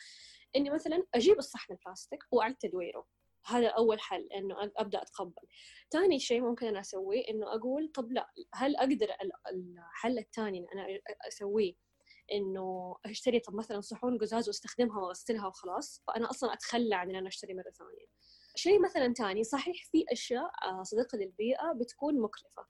إني مثلا أجيب الصحن البلاستيك واعيد تدويره هذا أول حل إنه أبدأ أتقبل. ثاني شيء ممكن أنا أسويه إنه أقول طب لا هل أقدر الحل الثاني أنا أسويه؟ إنه أشتري طب مثلا صحون قزاز وأستخدمها وأغسلها وخلاص فأنا أصلا أتخلى عن إن أنا أشتري مرة ثانية. شيء مثلا ثاني صحيح في أشياء آه، صديقة للبيئة بتكون مكلفه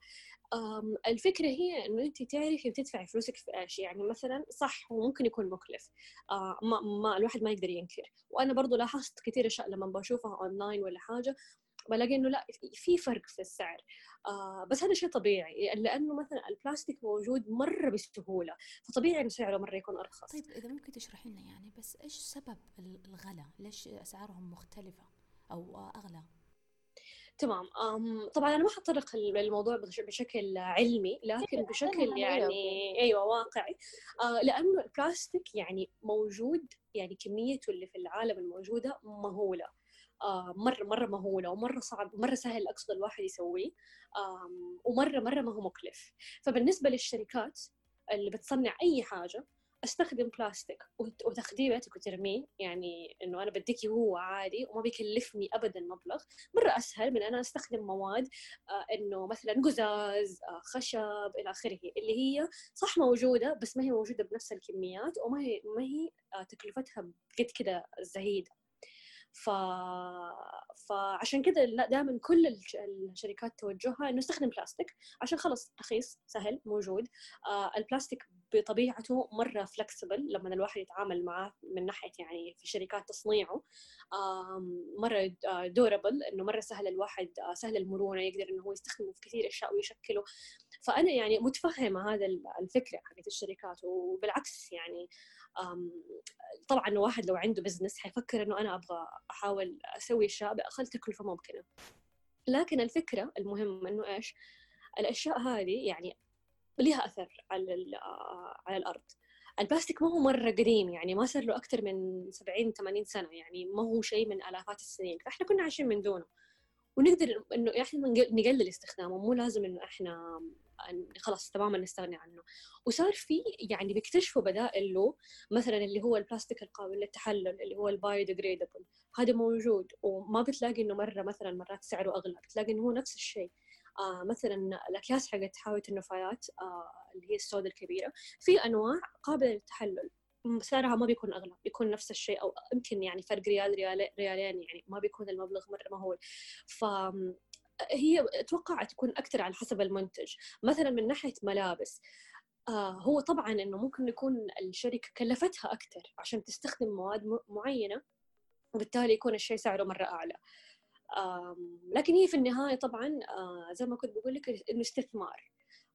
الفكرة هي إنه أنت تعرفي بتدفعي فلوسك في إيش. يعني مثلا صح هو ممكن يكون مكلف آه ما, ما الواحد ما يقدر ينكر. وأنا برضو لاحظت كثير أشياء لما بشوفها أونلاين ولا حاجة بلاقي إنه لا في فرق في السعر. آه بس هذا شيء طبيعي لأنه مثلا البلاستيك موجود مرة بسهولة. فطبيعي إنه سعره مرة يكون أرخص. طيب إذا ممكن تشرحي لنا يعني بس إيش سبب الغلاء؟ ليش أسعارهم مختلفة؟ أو أغلى تمام طبعا أنا ما حطرق الموضوع بشكل علمي لكن بشكل يعني أيوه واقعي. آه لأنه البلاستيك يعني موجود يعني كميته اللي في العالم الموجودة مهولة. آه مرة مرة مهولة ومرة صعب مرة سهل أقصد الواحد يسويه. ومرة مرة ما هو مكلف. فبالنسبة للشركات اللي بتصنع أي حاجة أستخدم بلاستيك وتخديمتك وترميه يعني إنه أنا بديكي هو عادي وما بيكلفني ابدا مبلغ. مرة أسهل من أنا أستخدم مواد آه إنه مثلا قزاز آه خشب إلى آخره اللي هي صح موجودة بس ما هي موجودة بنفس الكميات وما هي ما هي آه تكلفتها قد كده زهيدة. ف... فعشان كذا دائما كل الشركات توجهها إنه استخدم بلاستيك. عشان خلص رخيص سهل موجود. آه البلاستيك بطبيعته مرة فلكسبل لما الواحد يتعامل معاه من ناحية يعني في شركات تصنيعه. آه مرة دوربل إنه مرة سهل الواحد آه سهل المرونة يقدر إنه هو يستخدمه في كثير أشياء ويشكله. فأنا يعني متفهمة هذا الفكرة حقت الشركات وبالعكس يعني طبعا الواحد لو عنده بزنس حيفكر إنه أنا أبغى أحاول أسوي أشياء بأقل تكلفة ممكنة. لكن الفكرة المهمة إنه إيش؟ الأشياء هذه يعني لها أثر على على الأرض. البلاستيك ما هو مرة قديم يعني ما صار له أكثر من 70 80 سنة يعني ما هو شيء من آلافات السنين. فإحنا كنا عايشين من دونه. ونقدر إنه إحنا نقلل استخدامه مو لازم إنه إحنا خلاص تماما نستغني عنه. وصار في يعني بيكتشفوا بدائل له مثلا اللي هو البلاستيك القابل للتحلل اللي هو ال biodegradable هذا موجود وما بتلاقي إنه مرة مثلا مرات سعره أغلى بتلاقي إنه هو نفس الشيء. آه مثلا الأكياس حقت حاويه النفايات آه اللي هي السوداء الكبيرة في أنواع قابلة للتحلل. سعرها ما بيكون أغلى بيكون نفس الشيء أو يمكن يعني فرق ريال ريال ريالين يعني ما بيكون المبلغ مرة مهول ف هي أتوقع تكون أكثر على حسب المنتج. مثلا من ناحية ملابس آه هو طبعا إنه ممكن يكون الشركة كلفتها أكثر عشان تستخدم مواد معينة وبالتالي يكون الشيء سعره مرة أعلى. لكن هي في النهاية طبعا آه زي ما كنت بقول لك إنه استثمار.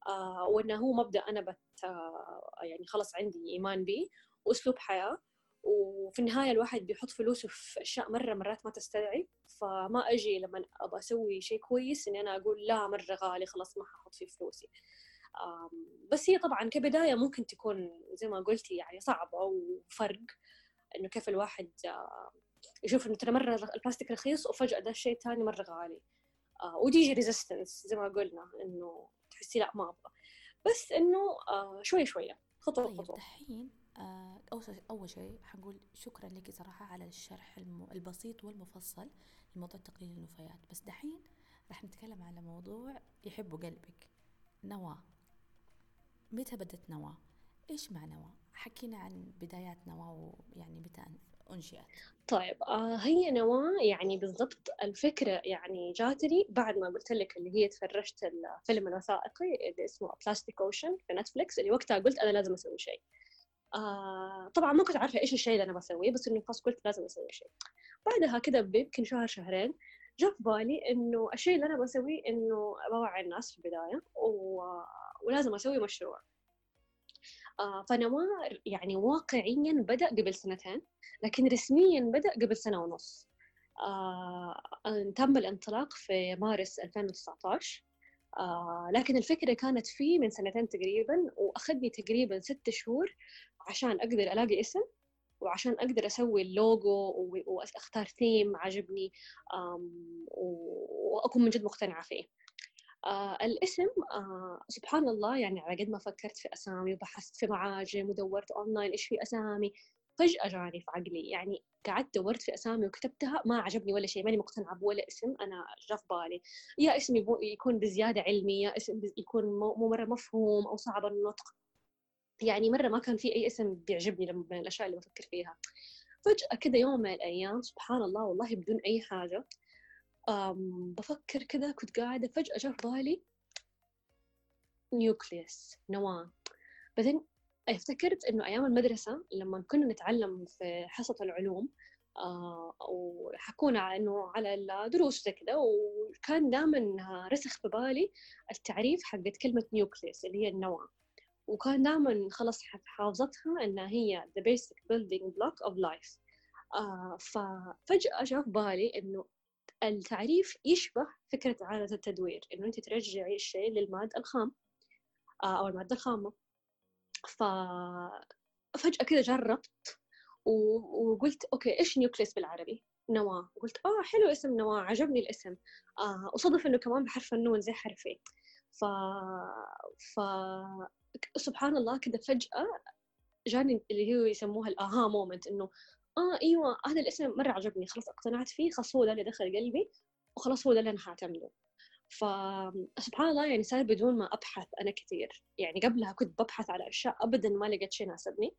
آه وإنه هو مبدأ أنا بت يعني خلاص عندي إيمان به وأسلوب حياة وفي النهاية الواحد بيحط فلوسه في أشياء مرة مرات ما تستدعي فما أجي لما أبغى أسوي شيء كويس إني أنا أقول لا مرة غالي خلاص ما ححط فيه فلوسي. بس هي طبعا كبداية ممكن تكون زي ما قلتي يعني صعبة وفرق إنه كيف الواحد يشوف إنه ترى مرة البلاستيك رخيص وفجأة ده الشيء الثاني مرة غالي. آه، وتيجي ريزيستنس زي ما قلنا إنه تحسي لا ما أبغى. بس إنه آه، شوي شوية خطوة طيب خطوة. دحين أول شيء حنقول شكرا لك صراحة على الشرح البسيط والمفصل لموضوع تقليل النفايات. بس دحين راح نتكلم على موضوع يحبه قلبك. نواة. متى بدت نواة؟ إيش مع نواة؟ حكينا عن بدايات نواة ويعني متى أنشئت. طيب آه هي نواة يعني بالضبط الفكرة يعني جاتني بعد ما قلت لك اللي هي تفرجت الفيلم الوثائقي اللي اسمه بلاستيك اوشن في نتفليكس اللي وقتها قلت أنا لازم أسوي شيء. آه طبعا ما كنت عارفة إيش الشيء اللي أنا بسويه بس إنه خلاص قلت لازم أسوي شيء. بعدها كده بيمكن شهر شهرين جاء في بالي إنه الشيء اللي أنا بسويه إنه بوعي الناس في البداية و... ولازم أسوي مشروع. آه فنوار يعني واقعيا بدأ قبل سنتين لكن رسميا بدأ قبل سنة ونص. آه تم الانطلاق في مارس 2019 آه لكن الفكرة كانت فيه من سنتين تقريبا وأخذني تقريبا ست شهور عشان أقدر ألاقي اسم وعشان أقدر أسوي اللوجو وأختار ثيم عجبني وأكون من جد مقتنعة فيه. آه الاسم آه سبحان الله يعني على قد ما فكرت في أسامي وبحثت في معاجم ودورت أونلاين إيش في أسامي فجأة جاني في عقلي. يعني قعدت دورت في أسامي وكتبتها ما عجبني ولا شيء ماني مقتنعة بولا اسم أنا جا في بالي. يا اسم يكون بزيادة علمي يا اسم يكون مو مرة مفهوم أو صعب النطق. يعني مرة ما كان في أي اسم بيعجبني من الأشياء اللي بفكر فيها. فجأة كذا يوم من الأيام سبحان الله والله بدون أي حاجة بفكر كذا كنت قاعدة فجأة جا في بالي nucleus نواة. بعدين افتكرت إنه أيام المدرسة لما كنا نتعلم في حصة العلوم آه وحكونا إنه على الدروس زي كذا وكان دائما رسخ في بالي التعريف حقت كلمة nucleus اللي هي النواة. وكان دائما خلص حافظتها انها هي the basic building block of life. آه ففجأة جاء في بالي إنه التعريف يشبه فكرة إعادة التدوير إنه أنت ترجعي الشيء للمادة الخام آه أو المادة الخامة. ففجأة كذا جربت وقلت okay إيش nucleus بالعربي؟ نواة. قلت آه حلو اسم نواة عجبني الاسم. آه وصدف إنه كمان بحرف النون زي حرفي ف... ف سبحان الله كذا فجأة جاني اللي هو يسموها الآها مومنت إنه آه أيوة هذا الاسم مرة عجبني خلاص اقتنعت فيه خلاص هو ده اللي دخل قلبي وخلاص هو ده اللي أنا حأعتمده. فسبحان الله يعني صار بدون ما أبحث أنا كثير. يعني قبلها كنت ببحث على أشياء ابدا ما لقيت شيء يناسبني.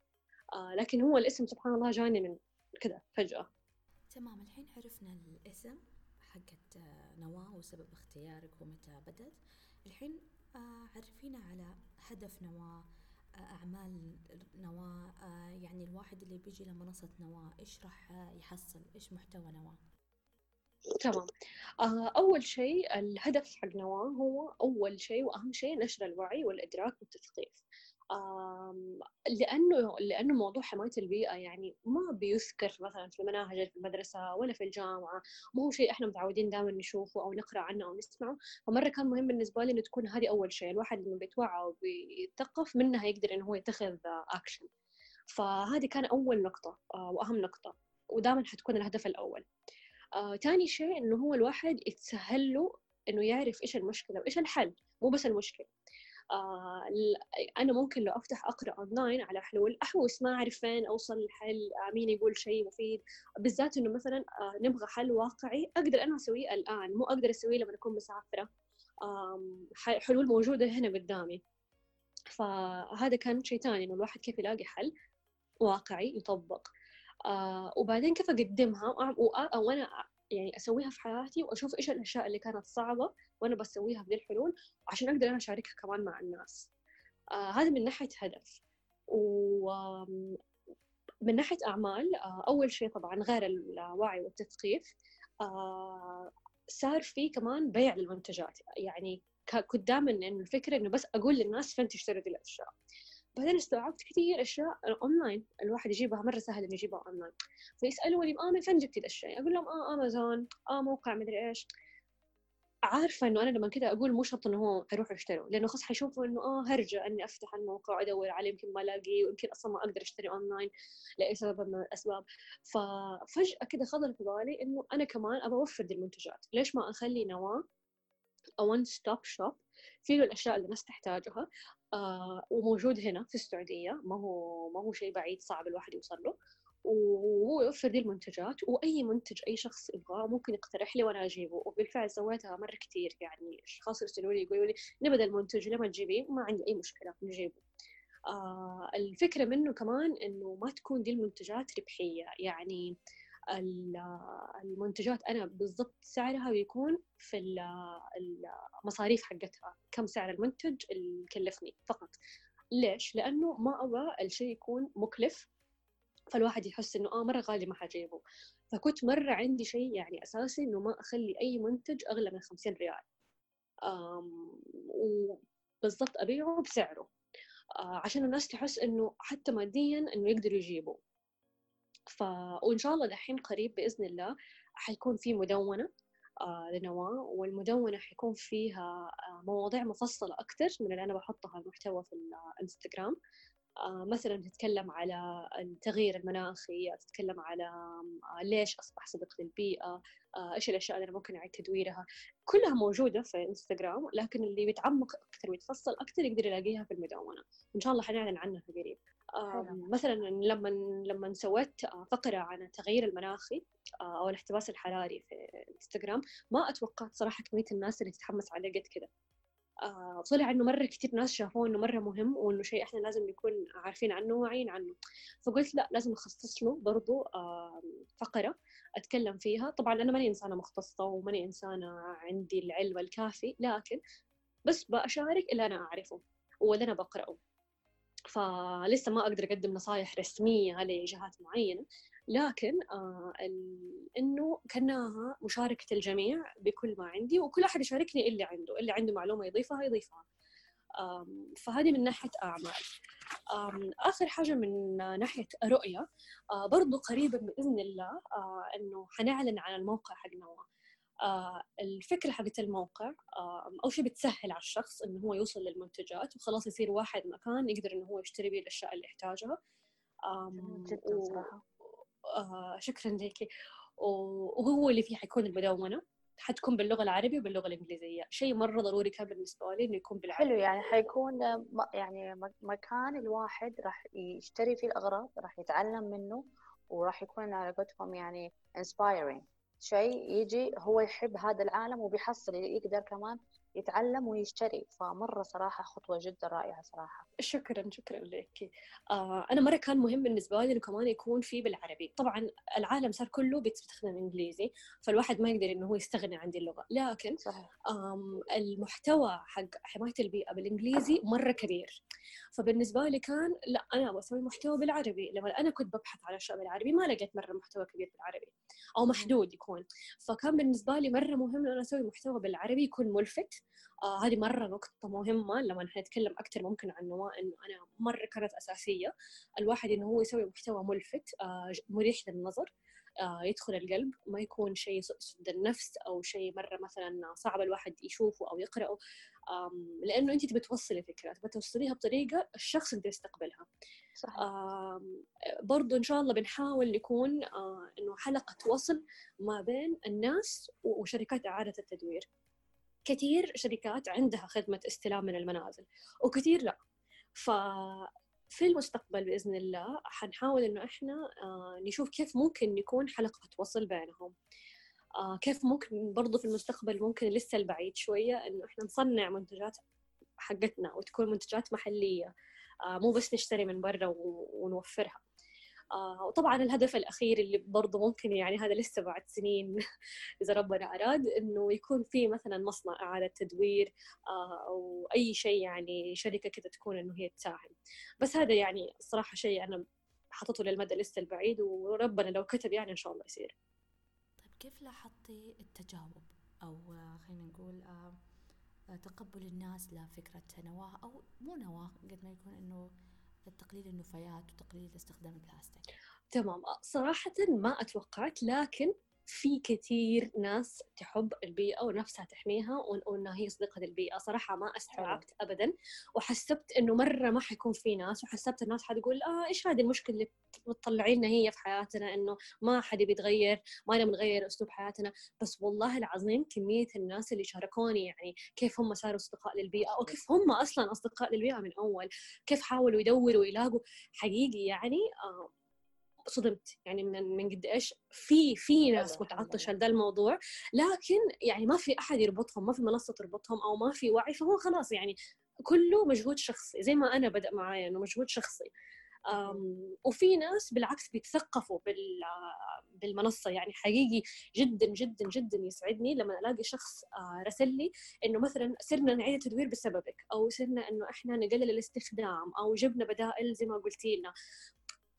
آه لكن هو الاسم سبحان الله جاني من كذا فجأة. تمام الحين عرفنا الاسم حقت نواة وسبب اختيارك ومتى بدت الحين آه عرفينا على هدف نواة آه أعمال نواة آه يعني الواحد اللي بيجي لمنصة نواة إيش راح يحصل؟ إيش محتوى نواة؟ تمام. آه، أول شيء الهدف حق نواة هو أول شيء وأهم شيء نشر الوعي والإدراك والتثقيف. لأنه لأنه موضوع حماية البيئة يعني ما بيذكر مثلا في المناهج في المدرسة ولا في الجامعة ما هو شيء إحنا متعودين دائما نشوفه أو نقرأ عنه أو نسمعه. فمرة كان مهم بالنسبة لي إنه تكون هذه أول شيء الواحد لما بيتوعى وبيتثقف منها يقدر إنه هو يتخذ أكشن فهذه كان أول نقطة آه، وأهم نقطة ودائما حتكون الهدف الأول. آه، تاني شيء إنه هو الواحد يتسهل له إنه يعرف إيش المشكلة وإيش الحل مو بس المشكلة. آه أنا ممكن لو أفتح أقرأ أونلاين على حلول أحوس ما أعرف فين أوصل الحل مين يقول شيء مفيد. بالذات إنه مثلا آه نبغى حل واقعي أقدر أنا أسويه الآن مو أقدر أسويه لما أكون مسافرة. حلول موجودة هنا قدامي. فهذا كان شيء ثاني إنه الواحد كيف يلاقي حل واقعي يطبق. آه وبعدين كيف أقدمها؟ وأنا يعني أسويها في حياتي وأشوف إيش الأشياء اللي كانت صعبة وأنا بسويها بذي الحلول عشان أقدر أنا أشاركها كمان مع الناس. آه هذا من ناحية هدف. و من ناحية أعمال آه أول شيء طبعا غير الوعي والتثقيف آه صار في كمان بيع للمنتجات. يعني كنت دائما الفكرة إنه بس أقول للناس فين تشتري ذي الأشياء. بعدين استوعبت كثير أشياء اونلاين الواحد يجيبها مرة سهل إنه يجيبها اونلاين فيسألوني آه من فين جبتي الشيء؟ أقول لهم آه امازون آه موقع مدري إيش. عارفة إنه أنا لما كذا أقول مو شرط إنه هو حيروح يشتروا لأنه خلاص حيشوفوا إنه آه هرجة إني أفتح الموقع وادور عليه يمكن ما ألاقيه ويمكن أصلا ما أقدر أشتري اونلاين لأي سبب من الأسباب. ففجاه كذا خطر في بالي إنه أنا كمان أبغى أوفر دي المنتجات. ليش ما أخلي نواة one stop shop فيه الأشياء اللي الناس تحتاجها. آه وموجود هنا في السعودية. ما هو ما هو شيء بعيد صعب الواحد يوصل له. وهو يوفر دي المنتجات وأي منتج أي شخص يبغاه ممكن يقترح لي وأنا أجيبه. وبالفعل سويتها مرة كثير يعني أشخاص يرسلوا لي يقولوا لي نبغى دا المنتج لما تجيبيه ما عندي أي مشكلة نجيبه. آه الفكرة منه كمان إنه ما تكون دي المنتجات ربحية. يعني المنتجات أنا بالضبط سعرها بيكون في المصاريف حقتها كم سعر المنتج اللي يكلفني فقط. ليش؟ لأنه ما أبغى الشيء يكون مكلف فالواحد يحس إنه آه مرة غالي ما حجيبه. فكنت مرة عندي شيء يعني أساسي إنه ما أخلي أي منتج أغلى من 50 ريال. وبالضبط أبيعه بسعره. آه عشان الناس تحس إنه حتى ماديا إنه يقدروا يجيبوا. ف وإن شاء الله دحين قريب بإذن الله حيكون في مدونة آه لنواة والمدونة حيكون فيها آه مواضيع مفصلة أكثر من اللي أنا بحطها المحتوى في الإنستغرام. آه، مثلا تتكلم على التغيير المناخي تتكلم على ليش أصبح صديق للبيئة آه، إيش الأشياء اللي ممكن أعيد تدويرها. كلها موجودة في إنستغرام لكن اللي بيتعمق أكثر ويتفصل أكثر يقدر يلاقيها في المدونة. إن شاء الله حنعلن عنها قريب. مثلا لما لما سويت فقرة عن التغيير المناخي أو الاحتباس الحراري في إنستغرام ما أتوقعت صراحة كمية الناس اللي تتحمس عليه قد كذا آه، طلع إنه مرة كثير ناس شافوه إنه مرة مهم وإنه شيء إحنا لازم نكون عارفين عنه وواعيين عنه. فقلت لأ لازم أخصص له برضو فقرة أتكلم فيها. طبعا أنا ماني إنسانة مختصة وماني إنسانة عندي العلم الكافي لكن بس بشارك اللي أنا أعرفه واللي أنا بقرأه. فلسه ما أقدر أقدم نصائح رسمية لجهات معينة. لكن آه إنه كأنها مشاركة الجميع بكل ما عندي وكل أحد يشاركني اللي عنده. اللي عنده معلومة يضيفها يضيفها. فهذه من ناحية أعمال. آخر حاجة من ناحية رؤية آه برضو قريبا باذن الله آه إنه حنعلن عن الموقع حق نواه. آه الفكرة حقت الموقع آه أول شيء بتسهل على الشخص إنه هو يوصل للمنتجات وخلاص يصير واحد مكان يقدر إنه هو يشتري به الأشياء اللي يحتاجها. جدا صراحة. آه شكرا لك. وهو اللي فيه حيكون المدونة. حتكون باللغة العربية وباللغة الإنجليزية. شيء مرة ضروري كان بالنسبة لي إنه يكون بالعربي. حلو يعني حيكون يعني مكان الواحد راح يشتري فيه الأغراض راح يتعلم منه وراح يكون على قولتهم يعني inspiring. شيء يجي هو يحب هذا العالم وبيحصل يقدر كمان يتعلم ويشتري. فمرة صراحة خطوة جدا رائعة صراحة. شكرا شكرا لك. آه أنا مرة كان مهم بالنسبة لي إنه كمان يكون في بالعربي. طبعا العالم صار كله بيستخدم إنجليزي فالواحد ما يقدر إنه هو يستغني عن دي اللغة. لكن صحيح. المحتوى حق حماية البيئة بالإنجليزي مرة كبير. فبالنسبة لي كان لا أنا بسوي محتوى بالعربي. لما أنا كنت ببحث على أشياء بالعربي ما لقيت مرة محتوى كبير بالعربي. أو محدود يكون. فكان بالنسبة لي مرة مهم إنه أنا أسوي محتوى بالعربي يكون ملفت. آه هذه مرة نقطة مهمة لما نتكلم أكثر ممكن عن نواة إنه أنا مرة كانت أساسية. الواحد إنه هو يسوي محتوى ملفت آه مريح للنظر آه يدخل القلب ما يكون شيء يسد النفس أو شيء مرة مثلا صعب الواحد يشوفه أو يقرأه. لأنه أنت تبي توصلي فكرة تبي توصليها بطريقة الشخص يقدر يستقبلها. صح. برضو إن شاء الله بنحاول نكون آه إنه حلقة وصل ما بين الناس وشركات إعادة التدوير. كثير شركات عندها خدمة استلام من المنازل وكثير لا. ف في المستقبل بإذن الله حنحاول إنه إحنا آه، نشوف كيف ممكن نكون حلقة وصل بينهم. آه، كيف ممكن برضو في المستقبل ممكن لسه البعيد شوية إنه إحنا نصنع منتجات حقتنا وتكون منتجات محلية آه، مو بس نشتري من برا ونوفرها. آه وطبعا الهدف الأخير اللي برضه ممكن يعني هذا لسه بعد سنين إذا ربنا أراد إنه يكون في مثلا مصنع إعادة تدوير آه أو أي شيء يعني شركة كذا تكون إنه هي تساهم. بس هذا يعني الصراحة شيء أنا حطته للمدى لسه البعيد وربنا لو كتب يعني إن شاء الله يصير. طيب كيف لاحظتي التجاوب؟ أو خلينا نقول آه تقبل الناس لفكرة نواة أو مو نواة قد ما يكون إنه تقليل النفايات وتقليل استخدام البلاستيك؟ تمام. صراحة ما أتوقعت لكن في كثير ناس تحب البيئة ونفسها تحميها وإنها هي صديقة البيئة. صراحة ما أستوعبت ابدا. وحسبت إنه مرة ما حيكون في ناس وحسبت الناس حتقول آه إيش هذه المشكلة اللي بتطلعي لنا هي في حياتنا؟ إنه ما حد بيتغير ما نبغى نغير أسلوب حياتنا. بس والله العظيم كمية الناس اللي شاركوني يعني كيف هم صاروا أصدقاء للبيئة وكيف هم أصلا أصدقاء للبيئة من أول كيف حاولوا يدوروا ويلاقوا حقيقي يعني آه صدمت. يعني من من قد إيش في في ناس متعطشه لذا الموضوع. لكن يعني ما في أحد يربطهم ما في منصة تربطهم أو ما في وعي فهو خلاص يعني كله مجهود شخصي زي ما أنا بدأ معايا إنه مجهود شخصي. وفي ناس بالعكس بيتثقفوا بالمنصة. يعني حقيقي جدا جدا جدا يسعدني لما ألاقي شخص آه، رسل لي إنه مثلا صرنا نعيد التدوير بسببك أو صرنا إنه إحنا نقلل الاستخدام أو جبنا بدائل زي ما قلتي لنا.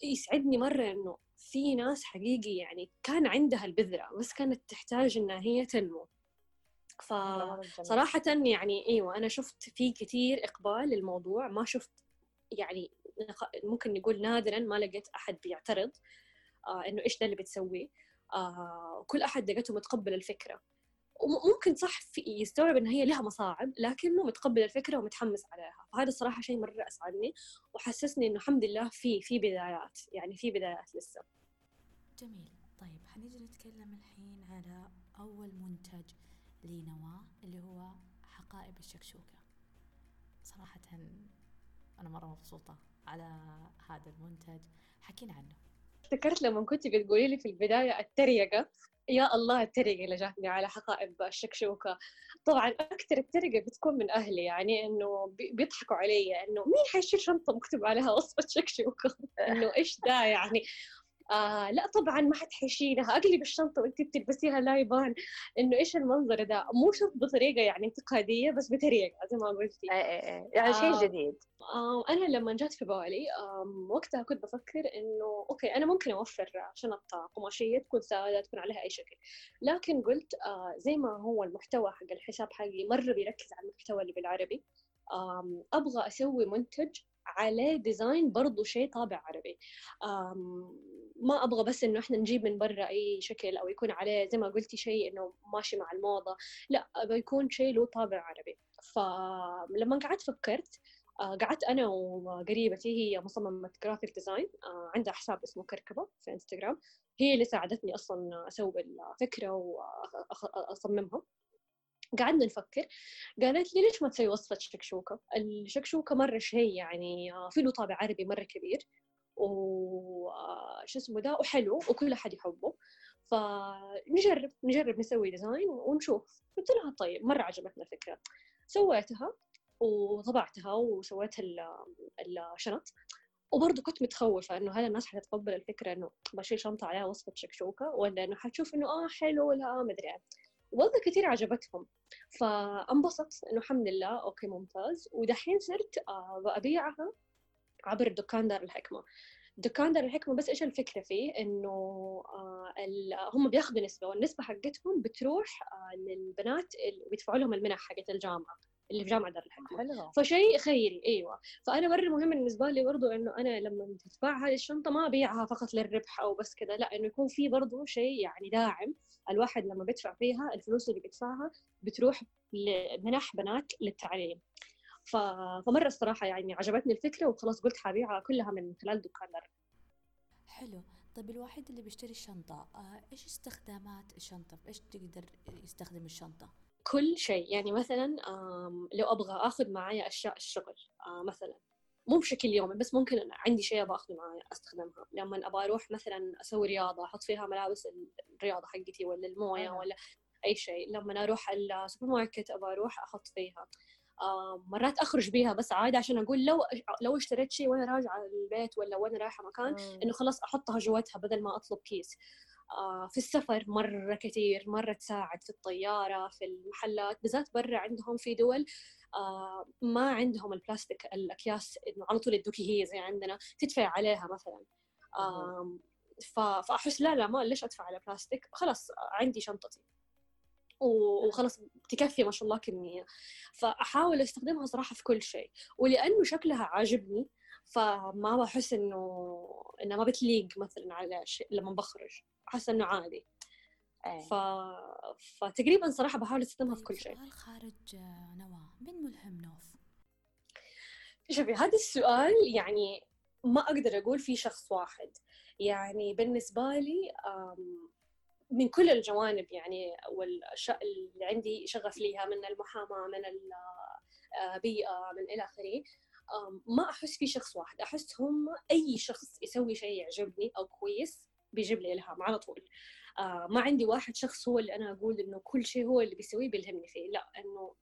يسعدني مرة إنه في ناس حقيقي يعني كان عندها البذرة بس كانت تحتاج إنها هي تنمو. فصراحة يعني أيوة أنا شفت في كثير إقبال للموضوع ما شفت يعني ممكن نقول نادرا ما لقيت أحد بيعترض آه إنه إيش ده اللي بتسويه آه كل أحد لقيته متقبل الفكرة. وممكن صح يستوعب إن هي لها مصاعب لكنه متقبل الفكرة ومتحمس عليها. فهذا الصراحة شيء مرة أسعدني وحسسني إنه الحمد لله في في بدايات يعني في بدايات لسه. جميل. طيب حنيجي نتكلم الحين على أول منتج لنواه اللي هو حقائب الشكشوكة. صراحة أنا مرة مبسوطة على هذا المنتج. حكينا عنه. افتكرت لما كنت بتقولي لي في البداية التريقة. يا الله التريقة اللي جاتني على حقائب الشكشوكة. طبعا أكثر التريقة بتكون من أهلي يعني إنه بيضحكوا علي إنه مين حيشيل شنطة مكتوب عليها وصفة شكشوكة؟ إنه إيش ده يعني؟ آه لا طبعا ما حد حيشيلها. أقلب الشنطة وانت بتلبسيها لا يبان إنه إيش المنظر ده؟ مو شرط بطريقة يعني انتقادية بس بطريقة زي ما قلتي. إيه إيه, إيه. يعني شيء آه. جديد. آه أنا لما جات في بالي آه وقتها كنت بفكر إنه أوكي أنا ممكن أوفر شنطة قماشية تكون سادة تكون عليها أي شكل. لكن قلت آه زي ما هو المحتوى حق الحساب حقي مرة بيركز على المحتوى اللي بالعربي. أبغى أسوي منتج عليه design برضو شيء طابع عربي. ما أبغى بس إنه إحنا نجيب من برا أي شكل أو يكون عليه زي ما قلتي شيء إنه ماشي مع الموضة. لا أبغى يكون شيء له طابع عربي. فلما قعدت فكرت آه، قعدت أنا وقريبتي هي مصممة graphic design آه، عندها حساب اسمه كركبة في انستغرام هي اللي ساعدتني أصلا أسوي الفكرة واصممها قعدنا نفكر قالت لي ليش ما تسوي وصفة شكشوكة؟ الشكشوكة مرة شيء يعني آه، في له طابع عربي مرة كبير وش اسمه ده وحلو وكل أحد يحبه. فنجرب نجرب نسوي ديزاين ونشوف. قلت لها طيب مرة عجبتنا الفكرة. سويتها وطبعتها وسويت الشنط. وبرضه كنت متخوفة إنه هل الناس حتتقبل الفكرة إنه بشيل شنطة عليها وصفة شكشوكة ولا إنه حتشوف إنه آه حلو لا ما أدري. والله كثير عجبتهم. فانبسطت إنه الحمد لله أوكي ممتاز. ودحين صرت آه، بأبيعها عبر دكان دار الحكمة. دكان دار الحكمة بس إيش الفكرة فيه؟ إنه آه هم بياخذوا نسبة والنسبة حقتهم بتروح آه للبنات اللي بيدفعوا لهم المنح حقت الجامعة. اللي في جامعة دار الحكمه حلو. فشيء خيري أيوه. فأنا مرة مهم بالنسبة لي برضو إنه أنا لما تتباع هذه الشنطة ما أبيعها فقط للربح أو بس كذا لا إنه يكون في برضو شيء يعني داعم الواحد لما بيدفع فيها الفلوس اللي بيدفعها بتروح لمنح بنات للتعليم. فمرة الصراحة يعني عجبتني الفكرة وخلاص قلت حبيعها كلها من خلال دكان حلو. طيب الواحد اللي بيشتري الشنطة آه، إيش استخدامات الشنطة؟ إيش تقدر يستخدم الشنطة؟ كل شيء. يعني مثلا لو أبغى أخذ معايا أشياء الشغل آه، مثلا مو بشكل يومي بس ممكن عندي شيء أبغى آخذه معي أستخدمها. لما أبغى أروح مثلا أسوي رياضة أحط فيها ملابس الرياضة حقتي ولا الموية ولا أي شيء لما أروح السوبر ماركت أبغى أروح أحط فيها. مرات أخرج بيها بس عادي عشان أقول لو لو اشتريت شيء وأنا راجعة البيت ولا وأنا رايحة مكان إنه خلاص أحطها جواتها بدل ما أطلب كيس. في السفر مرة كثير مرة تساعد في الطيارة في المحلات بالذات برا عندهم في دول آه ما عندهم البلاستيك الأكياس إنه على طول يدوكي هي زي عندنا تدفع عليها مثلا. آه فأحس لا لا ما ليش أدفع على بلاستيك؟ خلاص عندي شنطتي. وخلاص تكفي ما شاء الله كمية. فأحاول أستخدمها صراحة في كل شيء. ولأنه شكلها عاجبني فما بحس إنه إنها ما بتليق مثلا على شيء لما بخرج أحس إنه عادي أيه. ف... فتقريبا صراحة بحاول أستخدمها في كل شيء سؤال خارج نواة من ملهم نوف؟ شوفي هذا السؤال يعني ما أقدر أقول في شخص واحد يعني بالنسبة لي من كل الجوانب يعني والأشياء اللي عندي شغف ليها من المحاماة من البيئه من إلى آخره ما أحس في شخص واحد أحس هم أي شخص يسوي شيء يعجبني أو كويس بيجيب لي إلهام على طول. ما عندي واحد شخص هو اللي أنا أقول إنه كل شيء هو اللي بيسويه بيلهمني فيه لا إنه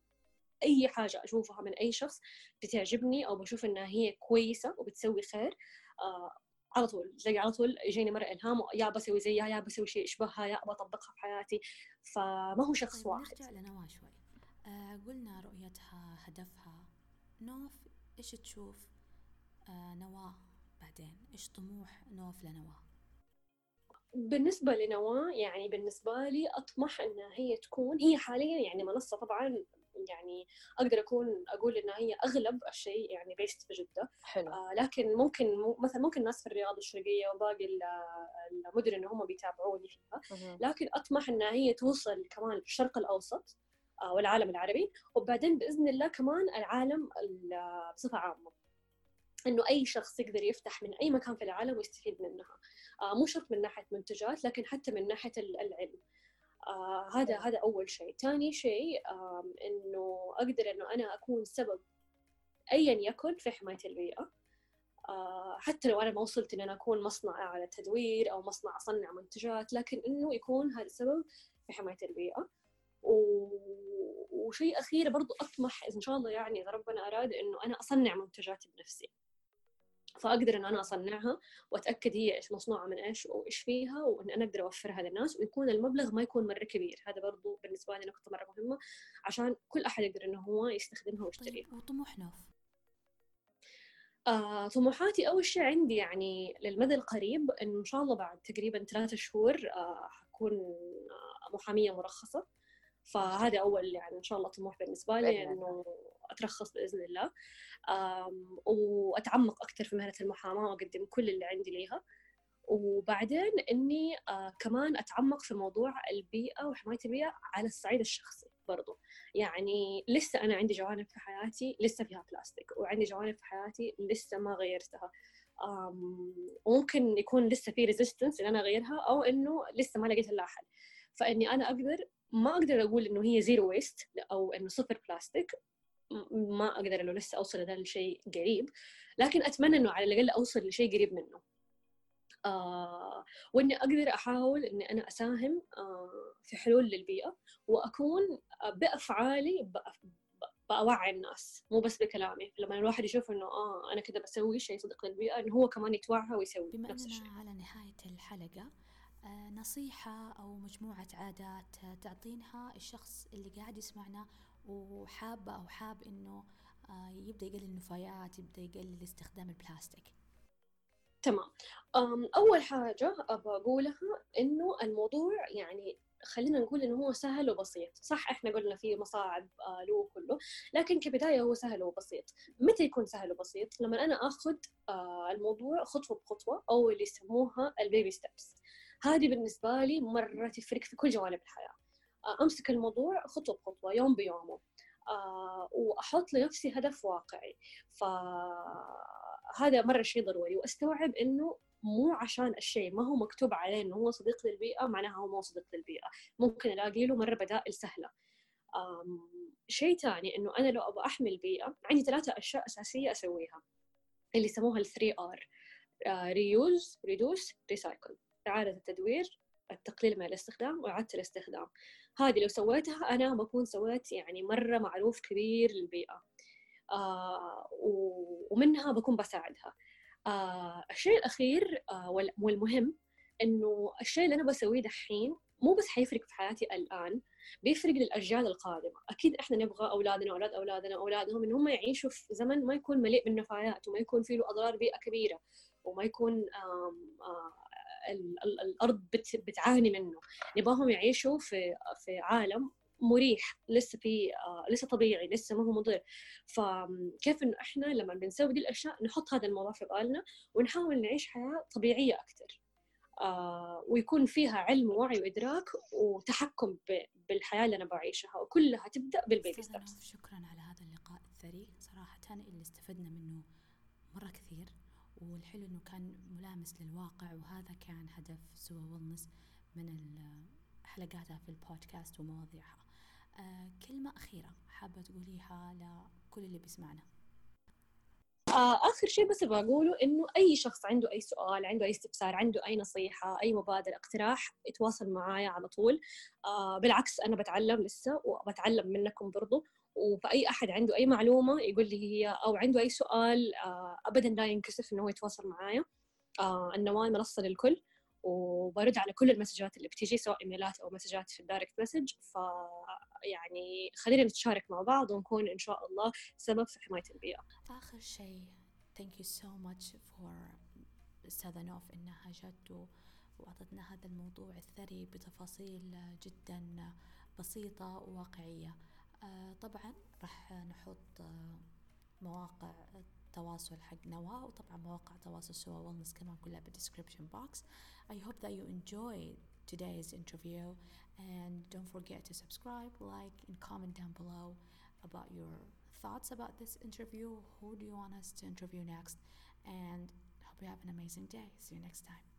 أي حاجة أشوفها من أي شخص بتعجبني أو بشوف إنها هي كويسة وبتسوي خير على طول. تلاقي على طول يجيني مرة إلهام يا بسوي زيها يا بسوي شيء يشبهها يا بطبقها في حياتي. فما هو شخص طيب واحد. نرجع لنواة شوي. آه قلنا رؤيتها هدفها نوف إيش تشوف؟ آه نواة بعدين. إيش طموح نوف لنواة؟ بالنسبة لنواة يعني بالنسبة لي أطمح إنها هي تكون هي حاليا يعني منصة طبعا يعني أقدر أكون أقول انها هي أغلب الشيء يعني بيست في جدة. حلو. آه لكن ممكن مثلا ممكن الناس في الرياض الشرقية وباقي المدن إن هم بيتابعوني فيها. لكن أطمح انها هي توصل كمان الشرق الأوسط. والعالم العربي. وبعدين بإذن الله كمان العالم بصفة عامة إنه أي شخص يقدر يفتح من أي مكان في العالم ويستفيد منها. آه مو شرط من ناحية منتجات لكن حتى من ناحية العلم. آه هذا هذا أول شيء. ثاني شيء آه إنه أقدر إنه أنا أكون سبب ايا يكن في حماية البيئة. آه حتى لو أنا ما وصلت ان أنا أكون مصنع على التدوير أو مصنع اصنع منتجات لكن إنه يكون هذا السبب في حماية البيئة. و... وشيء أخير برضو أطمح إن شاء الله يعني إذا ربنا أراد إنه أنا أصنع منتجاتي بنفسي. فأقدر إن أنا أصنعها وأتأكد هي إيش مصنوعة من إيش وإيش فيها وإن أنا أقدر أوفرها للناس ويكون المبلغ ما يكون مرة كبير. هذا برضو بالنسبة لي نقطة مرة مهمة عشان كل أحد يقدر إنه هو يستخدمها ويشتريها. طيب وطموح نوف. آه، طموحاتي أول شيء عندي يعني للمدى القريب إن شاء الله بعد تقريبا ثلاثة شهور آه، حكون آه، محامية مرخصة. فهذا أول يعني إن شاء الله طموح بالنسبة لي إنه أترخص بإذن الله. وأتعمق أكثر في مهنة المحاماة وأقدم كل اللي عندي ليها. وبعدين إني آه كمان أتعمق في موضوع البيئة وحماية البيئة على الصعيد الشخصي برضو. يعني لسه أنا عندي جوانب في حياتي لسه فيها بلاستيك وعندي جوانب في حياتي لسه ما غيرتها. وممكن يكون لسه في resistance إن أنا أغيرها أو إنه لسه ما لقيت لها حل فإني أنا أقدر ما أقدر أقول إنه هي zero waste أو إنه صفر بلاستيك ما أقدر انه لسه أوصل لهذا الشيء قريب. لكن أتمنى إنه على الأقل أوصل لشيء قريب منه. آه وإني أقدر أحاول إني أنا أساهم آه في حلول للبيئة وأكون بأفعالي بأوعي الناس. مو بس بكلامي. لما الواحد يشوف إنه آه أنا كذا بسوي شيء صدق للبيئة إنه هو كمان يتوعى ويسوي بما نفس الشيء. على نهاية الحلقة آه نصيحة أو مجموعة عادات تعطينها الشخص اللي قاعد يسمعنا وحابة أو حاب إنه آه، يبدأ يقلل النفايات يبدأ يقلل استخدام البلاستيك. تمام. أول حاجة أبغى أقولها إنه الموضوع يعني خلينا نقول إنه هو سهل وبسيط. صح إحنا قلنا فيه مصاعب آه له كله لكن كبداية هو سهل وبسيط. متى يكون سهل وبسيط؟ لما أنا آخذ الموضوع خطوة بخطوة أو اللي يسموها البيبي ستبس هذه بالنسبة لي مرة تفرق في كل جوانب الحياة. أمسك الموضوع خطوة بخطوة يوم بيومه. آه وأحط لنفسي هدف واقعي. فهذا مرة شيء ضروري. وأستوعب إنه مو عشان الشيء ما هو مكتوب عليه إنه هو صديق للبيئة معناها هو مو صديق للبيئة. ممكن ألاقي له مرة بدائل سهلة. شيء ثاني إنه أنا لو أبغى احمي البيئه عندي ثلاثة أشياء أساسية أسويها. اللي يسموها ال 3 R reuse reduce recycle اعاده التدوير التقليل من الاستخدام وإعادة الاستخدام. هذه لو سويتها أنا بكون سويت يعني مرة معروف كبير للبيئة. آه ومنها بكون بساعدها. آه الشيء الأخير آه والمهم إنه الشيء اللي أنا بسويه دحين مو بس حيفرق في حياتي الآن بيفرق للأجيال القادمة. أكيد إحنا نبغى أولادنا وأولاد أولادنا وأولادهم إن هم يعيشوا في زمن ما يكون مليء بالنفايات وما يكون فيه له أضرار بيئة كبيرة وما يكون الأرض بتعاني منه. نبغاهم يعيشوا في في عالم مريح لسه في آه لسه طبيعي لسه ما هو مضر. فكيف إنه إحنا لما بنسوي دي الأشياء نحط هذا الموضوع في بالنا ونحاول نعيش حياة طبيعية أكثر آه ويكون فيها علم ووعي وإدراك وتحكم بالحياة اللي أنا بعيشها وكلها تبدأ بالبيبي ستبس شكرا على هذا اللقاء الثري. صراحة اللي استفدنا منه مرة كثير. والحلو إنه كان ملامس للواقع وهذا كان هدف سوى ولنس من حلقاتها في البودكاست ومواضيعها. آه كلمة أخيرة حابة تقوليها لكل اللي بيسمعنا. آه آخر شيء بس بقوله إنه أي شخص عنده أي سؤال عنده أي استفسار عنده أي نصيحة أي مبادرة اقتراح يتواصل معايا على طول. آه بالعكس أنا بتعلم لسه وبتعلم منكم برضو. وفأي أحد عنده أي معلومة يقول لي هي أو عنده أي سؤال آه أبدا لا ينكسف إنه هو يتواصل معايا نواة منصة للكل وبرد على كل المسجات اللي بتيجي سواء إيميلات أو مسجات في ال direct message ف يعني خلينا نتشارك مع بعض ونكون إن شاء الله سبب في حماية البيئة. آخر شيء thank you so much for استاذة نوف إنها جت وأعطتنا هذا الموضوع الثري بتفاصيل جدا بسيطة وواقعية. آه، طبعا راح نحط مواقع التواصل حق نوا وطبعا مواقع تواصل سوا ويلنس كمان كلها بالديسكربشن بوكس I hope that you enjoyed today's interview and don't forget to subscribe like and comment down below about your thoughts about this interview who do you want us to interview next and hope you have an amazing day see you next time